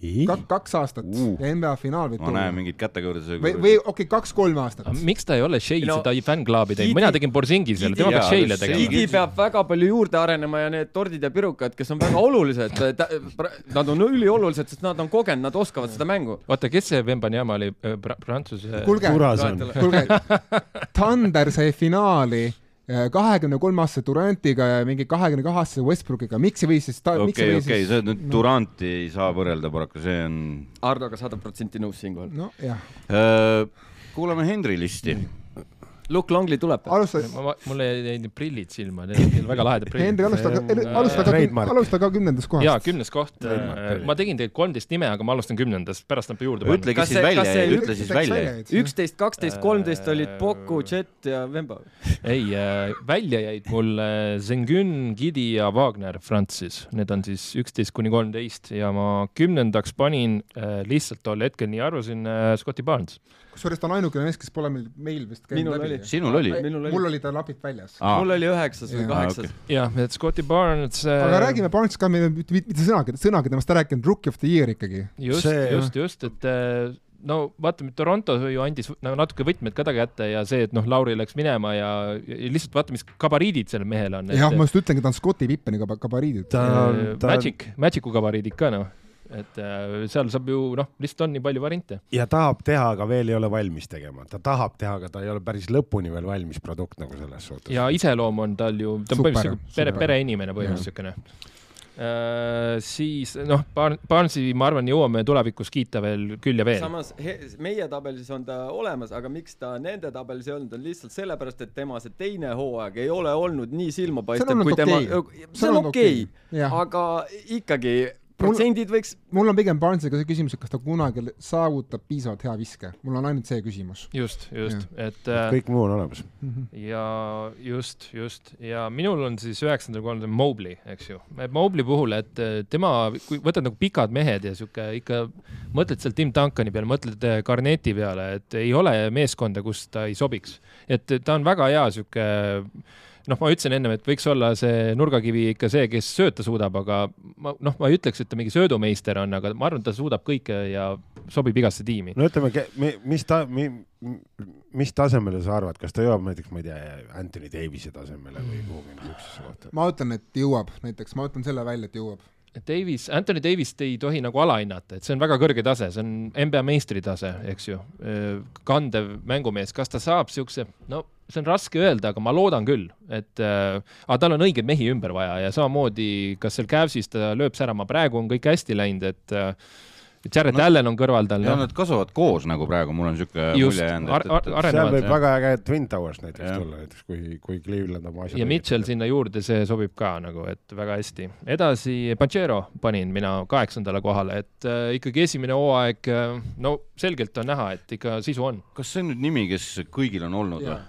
ei, kaks aastat Uh. ja NBA finaal võib ma tulla näen. mingit kätekõverduse. või, või okei okay,, kaks-kolm aastat. miks ta ei ole Shea No, seda fännklaabi teinud, mina tegin Borzingizele, tema peaks Shea'le tegema. Gidi peab väga palju juurde arenema ja need tordid ja pirukad, kes on väga olulised, nad on üliolulised, sest nad on kogenud, nad oskavad seda mängu. vaata, kes see Vembanyama oli, Prantsuse. kuulge, kuulge, Thunder sai finaali kahekümne kolme aastase Durantiga ja mingi kahekümne kahe aastase Westbrookiga, miks ei või siis ta- miks ei okei, okei, see nüüd Duranti ei saa võrrelda paraku, see on. Hardoga sada protsenti nõus siinkohal. nojah, kuulame Henri listi. Luke Longley tuleb. alusta, mulle jäid need prillid silma, need olid väga lahedad prillid. Henri alusta, alusta ka, Trademark. alusta ka kümnendast kohast. jaa, kümnes koht. Trademark. ma tegin tegelikult kolmteist nime, aga ma alustan kümnendast, pärast nad juurde panna. ütlegi Kas siis välja see ütle siis välja. üksteist, kaksteist, kolmteist olid Poku, Jet ja Vemba. ei, välja jäid mul äh, Zengun, Gidi ja Wagner Francis, need on siis üksteist kuni kolmteist ja ma kümnendaks panin äh, lihtsalt tol hetkel nii arvasin äh, Scotti Barnes. Kusjuures ta on ainukene mees, kes pole meil, meil vist käinud minul läbi. oli. sinul oli? mul, oli ta lapid väljas. mul oli üheksas või kaheksas. jah, et Scotti Barnes äh, aga räägime Barnes ka, me ei ole mitte sõnagi, sõnagi temast rääkinud, Rookie of the Year ikkagi. just just, just, et äh, no vaatame, Toronto ju andis nagu natuke võtmed ka ta kätte ja see, et noh, Lauri läks minema ja, ja lihtsalt vaata, mis gabariidid sellel mehel on. jah, ma just ütlengi, ta on Scotti Pippeni gabariidid. ta on, ta on Magic, Magicu gabariidid ka noh, et äh, seal saab ju noh, lihtsalt on nii palju variante. ja tahab teha, aga veel ei ole valmis tegema, ta tahab teha, aga ta ei ole päris lõpuni veel valmis produkt nagu selles suhtes. ja iseloom on tal ju, ta on Super, põhimõtteliselt pere, pereinimene põhimõtteliselt niisugune. siis noh, Barnesi ma arvan, jõuame tulevikus kiita veel küll ja veel. samas he, meie tabelis on ta olemas, aga miks ta nende tabelis ei olnud, on lihtsalt sellepärast, et tema see teine hooaeg ei ole olnud nii silmapaistev kui tema okei., see on okei, jah, aga ikkagi protsendid võiks, mul on pigem Barnesiga see küsimus, et kas ta kunagi saavutab piisavalt hea viske, mul on ainult see küsimus. just, just, et äh, kõik muu on olemas. ja just, just ja minul on siis üheksandal kohal on Mobley, eks ju. Mobley puhul, et äh, tema, kui võtad nagu pikad mehed ja sihuke ikka mõtled seal Tim Duncani peale, mõtled äh, Garneti peale, et ei ole meeskonda, kus ta ei sobiks. et ta on väga hea sihuke noh, ma ütlesin ennem, et võiks olla see nurgakivi ikka see, kes sööta suudab, aga ma noh, ma ei ütleks, et ta mingi söödumeister on, aga ma arvan, ta suudab kõike ja sobib igasse tiimi. no ütleme, mis ta, mis tasemele sa arvad, kas ta jõuab näiteks, ma ei tea, Anthony Davis'e tasemele või kuhugi niisugusesse kohta? ma ütlen, et jõuab, näiteks ma ütlen selle välja, et jõuab. Davis, Anthony Davist ei tohi nagu alahinnata, et see on väga kõrge tase, see on NBA meistritase, eks ju. kandev mängumees, kas ta saab siukse, no see on raske öelda, aga ma loodan küll, et äh, aga tal on õigeid mehi ümber vaja ja samamoodi, kas seal Cavsis ta lööb särama, praegu on kõik hästi läinud, et äh, Jared No- no, Allen on kõrval tal, ja nad kasvavad koos nagu praegu, mul on siuke mulje jäänud, seal võib väga äge Twin Towers näiteks Jah. tulla, näiteks kui, kui Cleveland oma asjad ja Mitchell sinna juurde, see sobib ka nagu, et väga hästi. edasi, Panchero panin mina kaheksandale kohale, et äh, ikkagi esimene hooaeg äh,, no selgelt on näha, et ikka sisu on. kas see on nüüd nimi, kes kõigil on olnud või?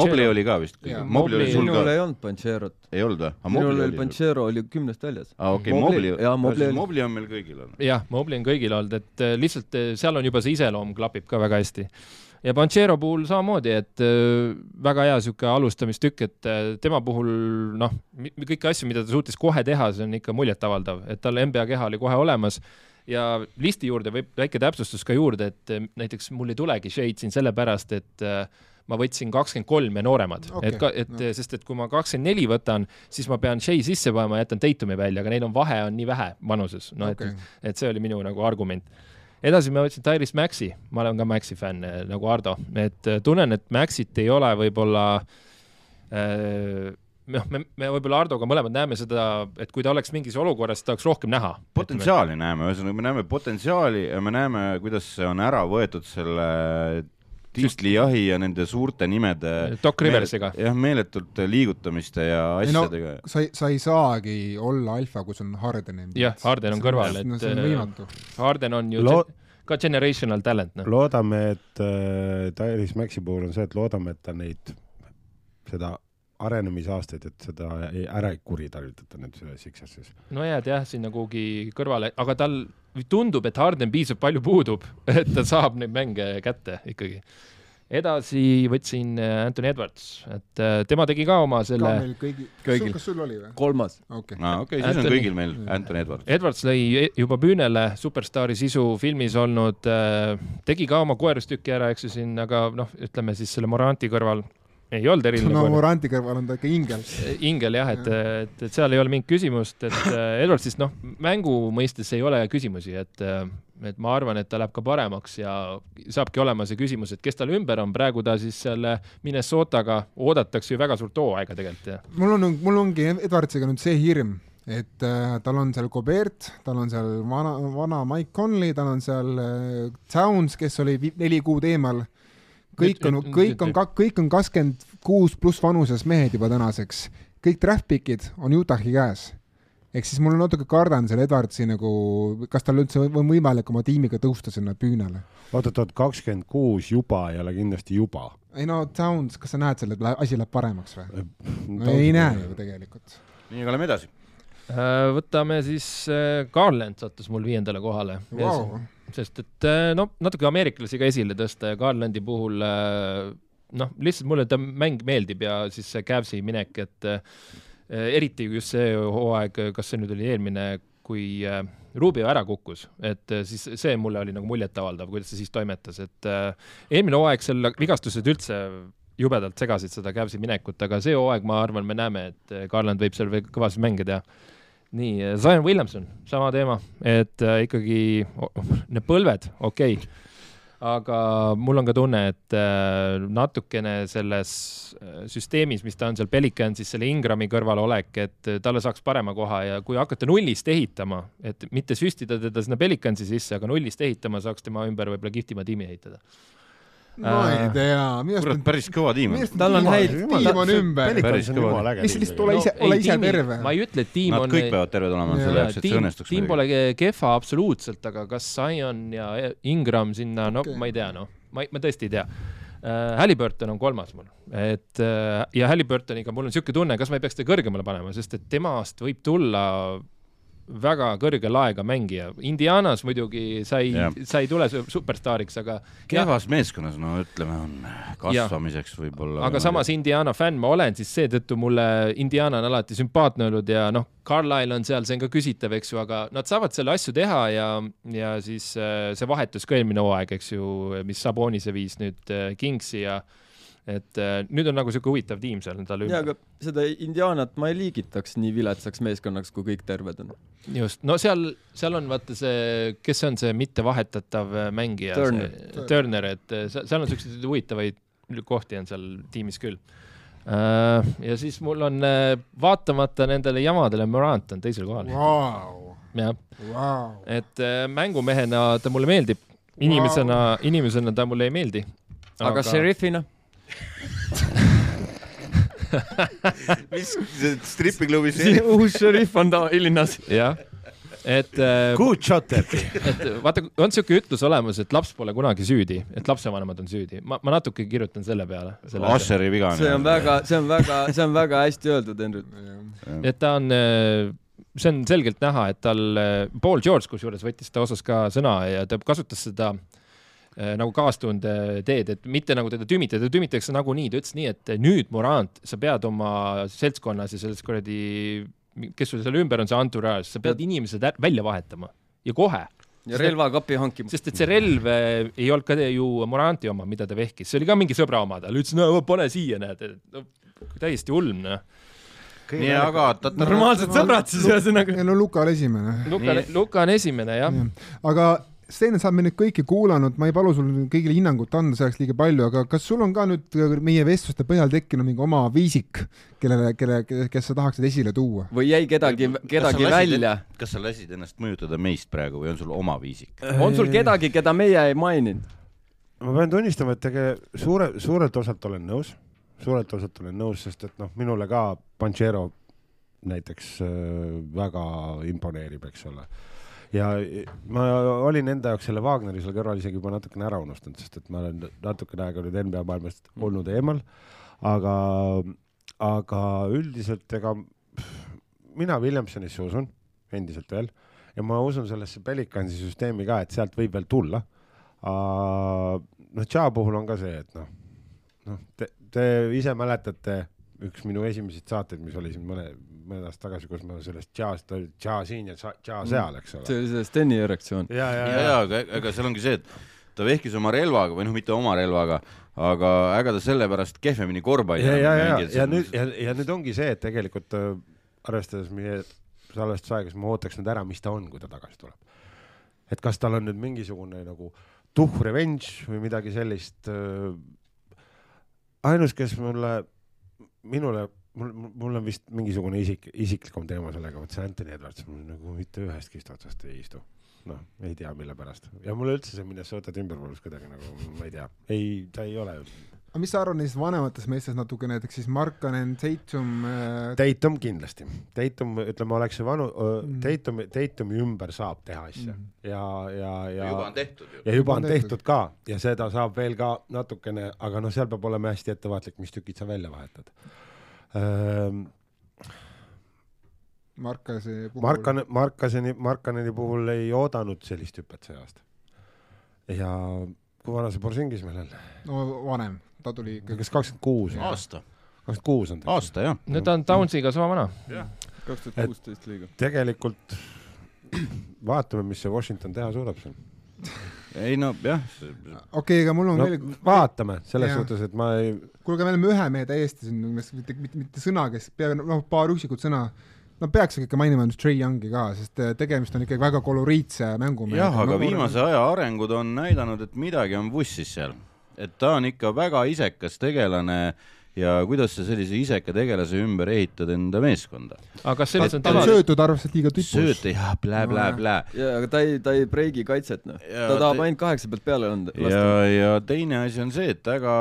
Mobli oli ka vist Mobli oli sul minul ka, ei olnud Pancherot, ei olnud või? minul oli Panchero oli kümnest väljas. aa okei, Mobley- Mobli, oli- Mobli on meil kõigil olnud. jah, Mobli on kõigil olnud, et äh, lihtsalt äh, seal on juba see iseloom klapib ka väga hästi. ja Panchero puhul samamoodi, et äh, väga hea sihuke alustamistükk, et tema puhul noh, kõiki asju, mida ta suutis kohe teha, see on ikka muljetavaldav, et tal NBA keha oli kohe olemas ja listi juurde võib väike täpsustus ka juurde, et näiteks mul ei tulegi Shade siin sellepärast, et äh, ma võtsin kakskümmend kolm ja nooremad Okei, et ka, et no. sest et kui ma kakskümmend neli võtan, siis ma pean Shea sisse panema, jätan Tatumi välja, aga neil on vahe on nii vähe vanuses, no et Okei. et see oli minu nagu argument. edasi ma võtsin Tyrese Maxi, ma olen ka Maxi fänn eh, nagu Ardo, et eh, tunnen, et Maxit ei ole võib-olla äh, noh, me, me võib-olla Hardoga mõlemad näeme seda, et kui ta oleks mingis olukorras, tahaks rohkem näha. potentsiaali näeme, ühesõnaga me näeme potentsiaali ja me näeme, kuidas see on ära võetud selle tiitlijahi ja nende suurte nimede Doc Riversiga. jah, meeletult liigutamiste ja ei no asjadega. sa ei, sa ei saagi olla alfa, kui sul on Harden. jah, Harden on kõrval, no see on et võimatu. Harden on ju Lo- ka generational talent, noh. loodame, et äh, Tyrese Maxi puhul on see, et loodame, et ta neid, seda arenemisaastaid, et seda ei, ära ei kuritarvitata nüüd selles Sixersis. no jääd jah sinna kuhugi kõrvale, aga tal tundub, et Harden piisavalt palju puudub, et ta saab neid mänge kätte ikkagi. edasi võtsin äh, Anthony Edwards, et äh, tema tegi ka oma selle, meil kõigi, Kõigil. kas sul oli või? kolmas. okei. okei, siis on kõigil meil Anthony Edwards. Edwards lõi e- juba püünele superstaari sisu filmis olnud, tegi ka oma koerustüki ära, eks ju siin, aga noh, ütleme siis selle Moranti kõrval ei olnud eriline no. Moranti kõrval on ta ikka ingel. ingel jah, et, et, et seal ei ole mingit küsimust, et äh, Edwardsist noh, mängu mõistes ei ole küsimusi, et, et ma arvan, et ta läheb ka paremaks ja saabki olema see küsimus, et kes tal ümber on, praegu ta siis selle Minnesotaga oodatakse ju väga suurt hooaega tegelikult mul on, mul ongi Edwardsiga nüüd see hirm, et äh, tal on seal Gobert, tal on seal vana, vana Mike Conley, tal on seal äh, Towns, kes oli neli kuud eemal. Kõik on kõik on kõik on kakskümmend kuus pluss vanuses mehed juba tänaseks. kõik draft pick'id on Utahi käes. ehk siis mul natuke kardan selle Edwardsi nagu, kas tal üldse on võimalik oma tiimiga tõusta sinna püünele. oot-oot-oot, kakskümmend kuus juba ei ole kindlasti juba. ei no Towns, kas sa näed selle, et asi läheb paremaks või? no ei näe ju tegelikult. nii, aga lähme edasi. Äh, võtame siis äh, Garland sattus mul viiendale kohale Wow. Sest et äh, no natuke ameeriklasi ka esile tõsta ja Garlandi puhul äh, noh, lihtsalt mulle ta mäng meeldib ja siis see Cavsi minek, et äh, eriti just see hooaeg, kas see nüüd oli eelmine, kui Rubio ära kukkus, et siis see mulle oli nagu muljetavaldav, kuidas ta siis toimetas, et eelmine hooaeg seal vigastused üldse jubedalt segasid seda Cavsi minekut, aga see hooaeg, ma arvan, me näeme, et Garland võib seal veel kõvasid mänge teha nii, Zion Williamson, sama teema, et äh, ikkagi oh, need põlved, okei okay.. aga mul on ka tunne, et äh, natukene selles süsteemis, mis ta on seal Pelicansis, selle Ingrami kõrval olek, et talle saaks parema koha ja kui hakata nullist ehitama, et mitte süstida teda sinna Pelicansi sisse, aga nullist ehitama, saaks tema ümber võib-olla kihvtima tiimi ehitada. Ma ei tea, minu kurat, arust päris kõva tiim on. Tal on häid- tiim on ümber. Päris kõva. lihtsalt, lihtsalt ole ise, ole ise terve. ma ei ütle, et tiim Nad on kõik peavad terved olema selle jaoks, et see tiim, õnnestuks tiim pole ke- kehva absoluutselt, aga kas Zion ja Ingram sinna, no ma ei tea, noh, ma, ma tõesti ei tea uh,. Halliburton on kolmas mul, et uh, ja Halliburtoniga mul on niisugune tunne, kas ma ei peaks ta kõrgemale panema, sest et temast võib tulla väga kõrge laega mängija. Indianas muidugi sa ei Jah., sa ei tule su- superstaariks, aga kehvas meeskonnas, no ütleme, on kasvamiseks võib-olla. aga samas Indiana fänn ma olen, siis seetõttu mulle Indiana on alati sümpaatne olnud ja noh, Carlisle on seal, see on ka küsitav, eks ju, aga nad saavad selle asju teha ja, ja siis äh, see vahetus ka eelmine hooaeg, eks ju, mis Sabonise viis nüüd äh, Kingsi ja et äh, nüüd on nagu sihuke huvitav tiim seal endale jaa, ümber. aga seda Indianat ma ei liigitaks nii viletsaks meeskonnaks, kui kõik terved on. just, no seal, seal on vaata see, kes on see mitte vahetatav äh, mängija, Turner. Turner, et äh, seal on siukseid huvitavaid kohti on seal tiimis küll. ja siis mul on äh, vaatamata nendele jamadele, Morant on teisel kohal, Vau, jah, vau. et äh, mängumehena ta mulle meeldib, inimesena, inimesena ta mulle ei meeldi. aga šerifina? mis stripiklubis uus šerif on Illinas. jah, et äh, Good shot, Erki. et vaata, on siuke ütlus olemas, et laps pole kunagi süüdi, et lapsevanemad on süüdi. ma, ma natuke kirjutan selle peale. Asseri viga see on väga, see on väga, see on väga hästi öeldud, Henry. et ta on, see on selgelt näha, et tal, Paul George kusjuures võttis ta osas ka sõna ja ta kasutas seda äh, nagu kaastunde teed, et mitte nagu teda tümitada, teda tümitakse nagunii, ta ütles nii, et nüüd Morant, sa pead oma seltskonnas ja selles kuradi, kes sul seal ümber on, see entourage, sa pead inimesed välja vahetama ja kohe ja relvakapi hankima. sest et see relv eh, ei olnud ka ju Moranti oma, mida ta vehkis, see oli ka mingi sõbra oma, ta ütles, no pane siia, näed, no täiesti ulm, noh. nii, aga ta, ta normaalsed sõbrad siis ühesõnaga. ei no Luka oli esimene. Luka, Luka on esimene, jah. aga Sten, sa oled meid nüüd kõiki kuulanud, ma ei palu sul kõigile hinnangut anda, see oleks liiga palju, aga kas sul on ka nüüd meie vestluste põhjal tekkinud mingi oma viisik, kellele, kelle, kes sa tahaksid esile tuua? või jäi kedagi, kedagi välja? kas sa lasid ennast mõjutada meist praegu või on sul oma viisik? on sul kedagi, keda meie ei maininud? ma pean tunnistama, et ega suure, suurelt osalt olen nõus, suurelt osalt olen nõus, sest et noh, minule ka Panchero näiteks äh, väga imponeerib, eks ole. Ja ma olin enda jaoks selle Wagneri seal kõrval isegi juba natukene ära unustanud, sest et ma olen natukene aega nüüd NBA maailmast olnud eemal, aga, aga üldiselt ega mina Williamsonisse usun endiselt veel. Ja ma usun sellesse Pelicansi süsteemi ka, et sealt võib veel tulla. Noh, Tša puhul on ka see, et noh, noh, te, te ise mäletate üks minu esimesed saateid, mis oli siin mõne, mõned aastad tagasi, kus ma sellest Tšast, Tša siin ja Tša seal, eks ole. see oli see Steni erektsioon. ja, ja, ja, ja aga seal ongi see, et ta vehkis oma relvaga või noh, mitte oma relvaga, aga ega ta sellepärast kehvemini korvpalli ja, ja, ja, ja nüüd, ja, ja nüüd ongi see, et tegelikult äh, arvestades meie salvestusaega, siis ma ootaks nüüd ära, mis ta on, kui ta tagasi tuleb. et kas tal on nüüd mingisugune nagu tuhh revenge või midagi sellist äh,. ainus, kes mulle, minule, mul, mul on vist mingisugune isik, isiklikum teema sellega, vot see Anthony Edwards, mul nagu mitte ühestki otsast ei istu. noh, ei tea, mille pärast. ja mulle üldse see Minnesota Timberwolves kuidagi nagu, ma ei tea, ei, ta ei ole aga mis sa arvad neist vanematest meestest natuke näiteks siis Markanen, Tatum äh,, Tatum kindlasti, Tatum, ütleme, oleks see vanu Mhm., Tatum, Tatumi ümber saab teha asja Mhm. ja, ja, ja juba on tehtud ju. ja juba on tehtud ka ja seda saab veel ka natukene, aga noh, seal peab olema hästi ettevaatlik, mis tükid sa välja vahetad. Markase puhul. Markan-, Markaseni, Markaneni puhul ei oodanud sellist hüpet see aasta. ja kui vana see Borsingis meil on? no vanem, ta tuli ikkagi. kas kakskümmend kuus? aasta, kakskümmend kuus on ta. aasta jah. no ta on Downsiga sama vana. kaks tuhat kuusteist liiga. tegelikult vaatame, mis see Washington teha suudab seal. ei no jah, okei okay,, aga mul on no veel, vaatame, selles Jaa. suhtes, et ma ei, kuulge, me oleme ühe mehe täiesti siin, mitte, mitte, mitte, mitte sõna, kes peaaegu noh, paar üksikut sõna, no peaks ikka mainima nüüd Trey Youngi ka, sest äh, tegemist on ikkagi väga koloriitse mängumehega. jah, aga viimase aja arengud on näidanud, et midagi on vussis seal. Et ta on ikka väga isekas tegelane ja kuidas sa sellise iseka tegelase ümber ehitad enda meeskonda. aga kas selles on ta on söötud arvestades liiga tipus. sööte ja plää-plää-plää. jaa, aga ta ei, ta ei breigi kaitset, noh. Ta tahab ta- ainult kaheksa pealt peale anda, ja ja teine asi on see, et ega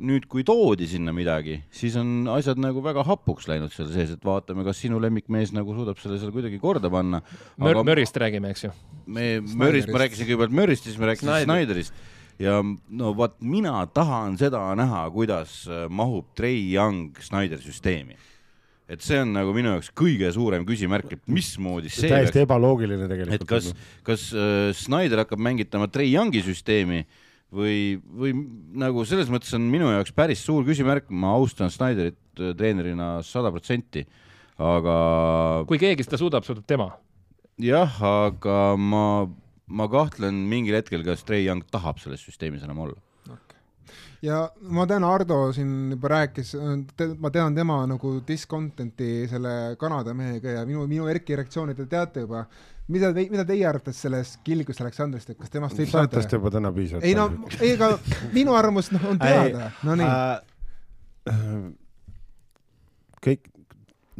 nüüd, kui toodi sinna midagi, siis on asjad nagu väga hapuks läinud seal sees, et vaatame, kas sinu lemmikmees nagu suudab selle seal kuidagi korda panna. Mör-, Mörist räägime, eks ju. me Mörist, ma rääkisin kõigepealt Mörist, siis ma rääkisin Snyder. Snyderist ja no vaat mina tahan seda näha, kuidas äh, mahub Trey Young Snyder süsteemi. et see on nagu minu jaoks kõige suurem küsimärk, et mismoodi see täiesti peaks, ebaloogiline et tegelikult. kas, kas äh, Snyder hakkab mängitama Trey Youngi süsteemi või, või nagu selles mõttes on minu jaoks päris suur küsimärk, ma austan Snyderit äh, treenerina sada protsenti, aga kui keegi seda suudab, suudab tema. jah, aga ma, ma kahtlen mingil hetkel, kas Trey Young tahab selles süsteemis enam olla. ja ma tean, Ardo siin juba rääkis, ma tean tema nagu discontent'i selle Kanada mehega ja minu, minu Erki reaktsiooni te teate juba. mida te, mida teie arvate sellest Kilgus Aleksandrist, et kas temast võib saatest saada? juba täna piisavalt. ei no, ei ega minu arvamus noh, on teada, no nii. äh,. kõik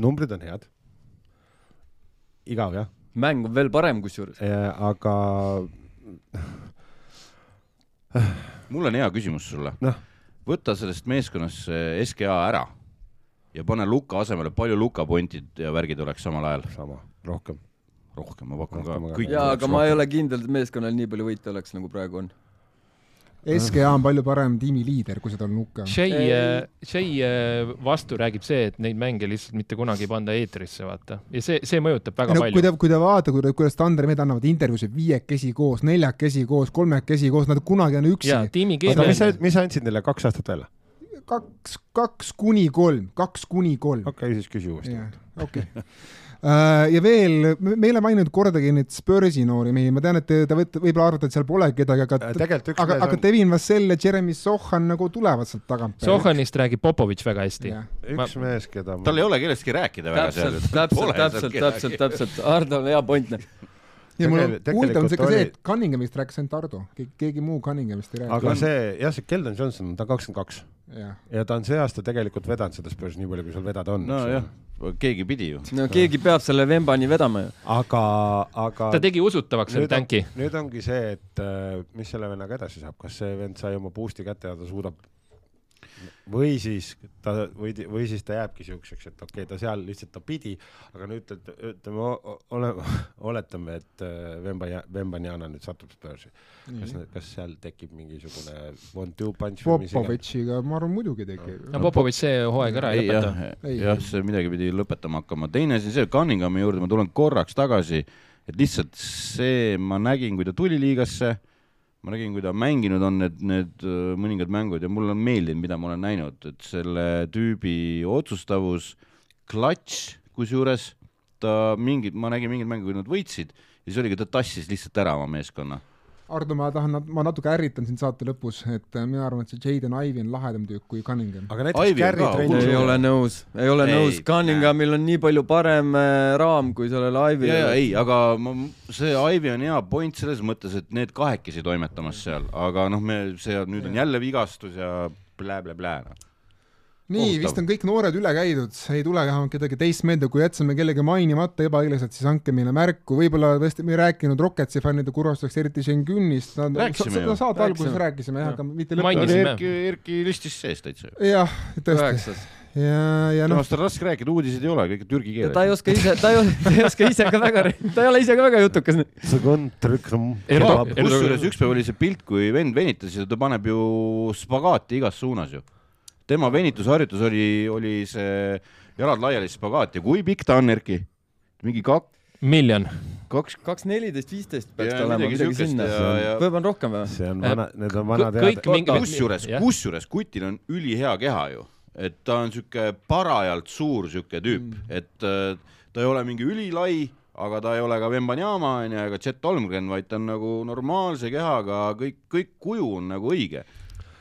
numbrid on head. igav jah, mäng on veel parem kusjuures. aga mul on hea küsimus sulle Noh.. võta sellest meeskonnast see SKA ära ja pane Luka asemele, palju Luka pointid ja värgid oleks samal ajal? sama, rohkem. rohkem, ma pakun Rohkem, ka jaa, aga ma ei ole kindel, et meeskonnal nii palju võite oleks, nagu praegu on. SKA on palju parem tiimiliider, kui seda on Luka. Shea Ei., Shea vastu räägib see, et neid mänge lihtsalt mitte kunagi ei panda eetrisse, vaata. ja see, see mõjutab väga no kui palju. te, kui te vaadate, kuidas Tandri mehed annavad intervjuusid viiekesi koos, neljakesi koos, kolmekesi koos, nad kunagi on üksi oota, mis sa mis sa andsid neile kaks aastat välja? kaks, kaks kuni kolm, kaks kuni kolm. okei okay,, siis küsi uuesti. okei. ja veel, me ei ole maininud kordagi neid Spursi noori mehi, ma tean, et te, te võite, võib-olla arvate, et seal pole kedagi, aga Äh, tegelikult üks aga, mees aga on, Devin Vassell ja Jeremy Sohan nagu tulevad sealt tagant. Sohanist räägib Popovitš väga hästi. üks mees, keda ma tal ei ole kellestki rääkida väga seal täpselt, täpselt, täpselt, täpselt, täpselt, Hardol on hea point, noh. ja mul huvitav on see ka tegelikult see, oli- et Cunninghamist rääkis ainult Ardo, keegi muu Cunninghamist ei aga rääkinud. see, jah, see Keldon Johnson, ta on kakskümmend kaks jah, ja ta on see aasta tegelikult vedanud seda Spurs nii palju, kui seal vedada on. nojah, keegi pidi ju. no keegi peab selle Vembani vedama ju. aga, aga ta tegi usutavaks selle tänki. nüüd ongi see, et äh, mis selle vennaga edasi saab, kas see vend sai oma boost'i kätte ja ta suudab või siis ta või, või siis ta jääbki siukseks, et okei okay,, ta seal lihtsalt ta pidi, aga nüüd ütlete- ütleme, ole, oletame, et äh, Vemba, Vembaniana nüüd satub Spursi. kas, kas seal tekib mingisugune punch või mis iganes? Popovitšiga ma arvan muidugi tekib. no Popovitš see hooaeg ära ei lõpeta., jah, see midagi pidi lõpetama hakkama. teine asi, see Cunninghami juurde ma tulen korraks tagasi, et lihtsalt see, ma nägin, kui ta tuli liigasse, ma nägin, kui ta mänginud on need, need öö, mõningad mängud ja mulle on meeldinud, mida ma olen näinud, et selle tüübi otsustavus, klatš, kusjuures ta mingid, ma nägin mingeid mänge, kui nad võitsid ja siis oligi, ta tassis lihtsalt ära oma meeskonna. Ardo, ma tahan, ma natuke ärritan sind saate lõpus, et äh, mina arvan, et see Jaden Ivy on lahedam tüüp kui Cunningham. aga näiteks Trent hull. ei ole nõus, ei ole Ei, nõus, Cunninghamil on nii palju parem äh, raam kui sellel Ivy'l. ei, aga ma, see Ivy on hea point selles mõttes, et need kahekesi toimetamas seal, aga noh, me see nüüd on jälle vigastus ja blä-blä-blä noh. nii, vist on kõik noored üle käidud, ei tule vähemalt kedagi teist meelde, kui jätsime kellegi mainimata ebaõiglaselt, siis andke meile märku, võib-olla tõesti me ei rääkinud Rocketsi fännide kurvastuseks, eriti Schengenist. Rääkisime ju. saate alguses Rääkisime. jah, aga mitte lõpuni. Erki, Erki listis sees täitsa jah, tõesti. ja, ja noh, temast on raske rääkida, uudiseid ei ole, kõik türgi ja ta ei keeles. oska ise, ta ei, oska ise ka väga, ta ei ole ise ka väga jutukas. Kusjuures üks päev oli see pilt, kui vend venitas ja ta paneb ju spagaati igas suunas ju. Tema venitusharjutus oli, oli see jalad laiali spagaat ja kui pikk ta on, Erki? mingi kak-, miljon. kaks, kaks neliteist, viisteist peaks ta olema, midagi sinna võib-olla on rohkem või? see on vana, need on vanad kõik head. kusjuures, kusjuures kutil on ülihea keha ju, et ta on sihuke parajalt suur sihuke tüüp mm., et äh, ta ei ole mingi ülilai, aga ta ei ole ka Vembanyama onju ega Chet Holmgren, vaid ta on nagu normaalse kehaga, kõik, kõik kuju on nagu õige.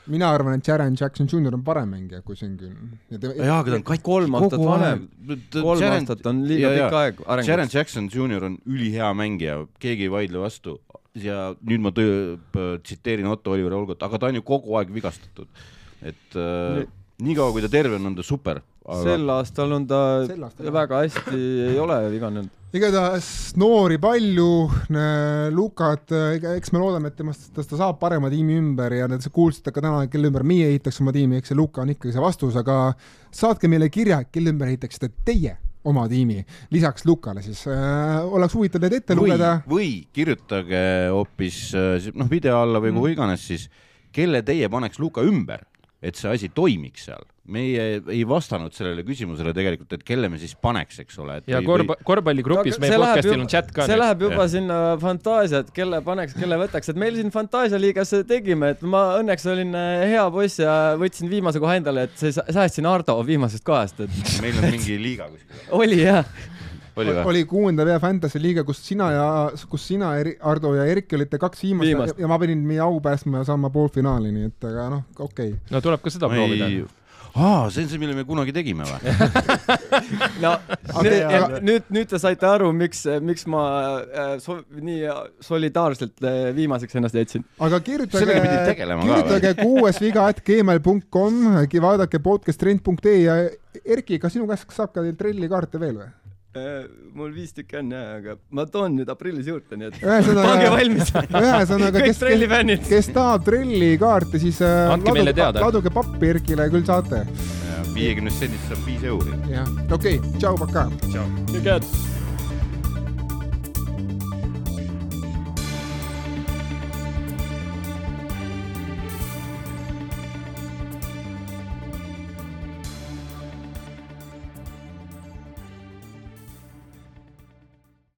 Mina arvan, et Jaren Jackson Jr on parem mängija kui Sengun. jaa, aga ta on katki kolm aastat vanem. kolm Jaren- aastat on liiga pikk aeg arenguks. Jackson Jr on ülihea mängija, keegi ei vaidle vastu ja nüüd ma tsiteerin Otto Oliver Olgut, aga ta on ju kogu aeg vigastatud. et äh, niikaua, kui ta terve on, on ta super. sel aastal on ta aastal, väga hästi, ei ole viganenud. igatahes noori palju, Lukat, eks me loodame, et temast, ta saab parema tiimi ümber ja te kuulsite ka täna, kelle ümber meie ehitaks oma tiimi, eks see Luka on ikkagi see vastus, aga saatke meile kirja, kelle ümber ehitaksite teie oma tiimi, lisaks Lukale siis äh,. oleks huvitav neid ette või lugeda,. või kirjutage hoopis äh, noh, video alla või kuhu Mm. iganes siis, kelle teie paneks Luka ümber, et see asi toimiks seal. meie ei vastanud sellele küsimusele tegelikult, et kelle me siis paneks, eks ole. ja korv-, korvpalligrupis meie podcast'il on chat ka see nüüd. läheb juba Jah. sinna fantaasia, et kelle paneks, kelle võtaks, et meil siin fantaasialiigas tegime, et ma õnneks olin äh, hea poiss ja võtsin viimase koha endale, et see- säästsin Ardo viimasest kohast, et meil on mingi liiga kuskil. oli jah. Oli oli kuuenda vea Fantasy liiga, kus sina ja, kus sina, Ardo ja Erki olite kaks viimast, Viimast. ja, ja ma pidin meie au päästma ja saama poolfinaali, nii et aga noh, okei okay.. no tuleb ka seda proovida. aa, see on see, mille me kunagi tegime või? no nüüd, aga- nüüd, nüüd te saite aru, miks, miks ma äh, so, nii solidaarselt äh, viimaseks ennast jätsin. aga kirjutage kirjutage kuues viga at gmail.com, vaadake podcasttrend.ee ja Erki, kas sinu käest saab ka teil trellikaarte veel või? Äh, mul viis tükki on jah, aga ma toon nüüd aprillis juurde, nii et ühesõnaga pange, valmis. ühesõnaga, kes, trellifännid. kes tahab trellikaarte, siis äh, Andke teada. laduge pappi Erkile, küll saate. viiekümnest sendist saab viis euri. jah, okei okay,, tšau, pakaa. kõike head.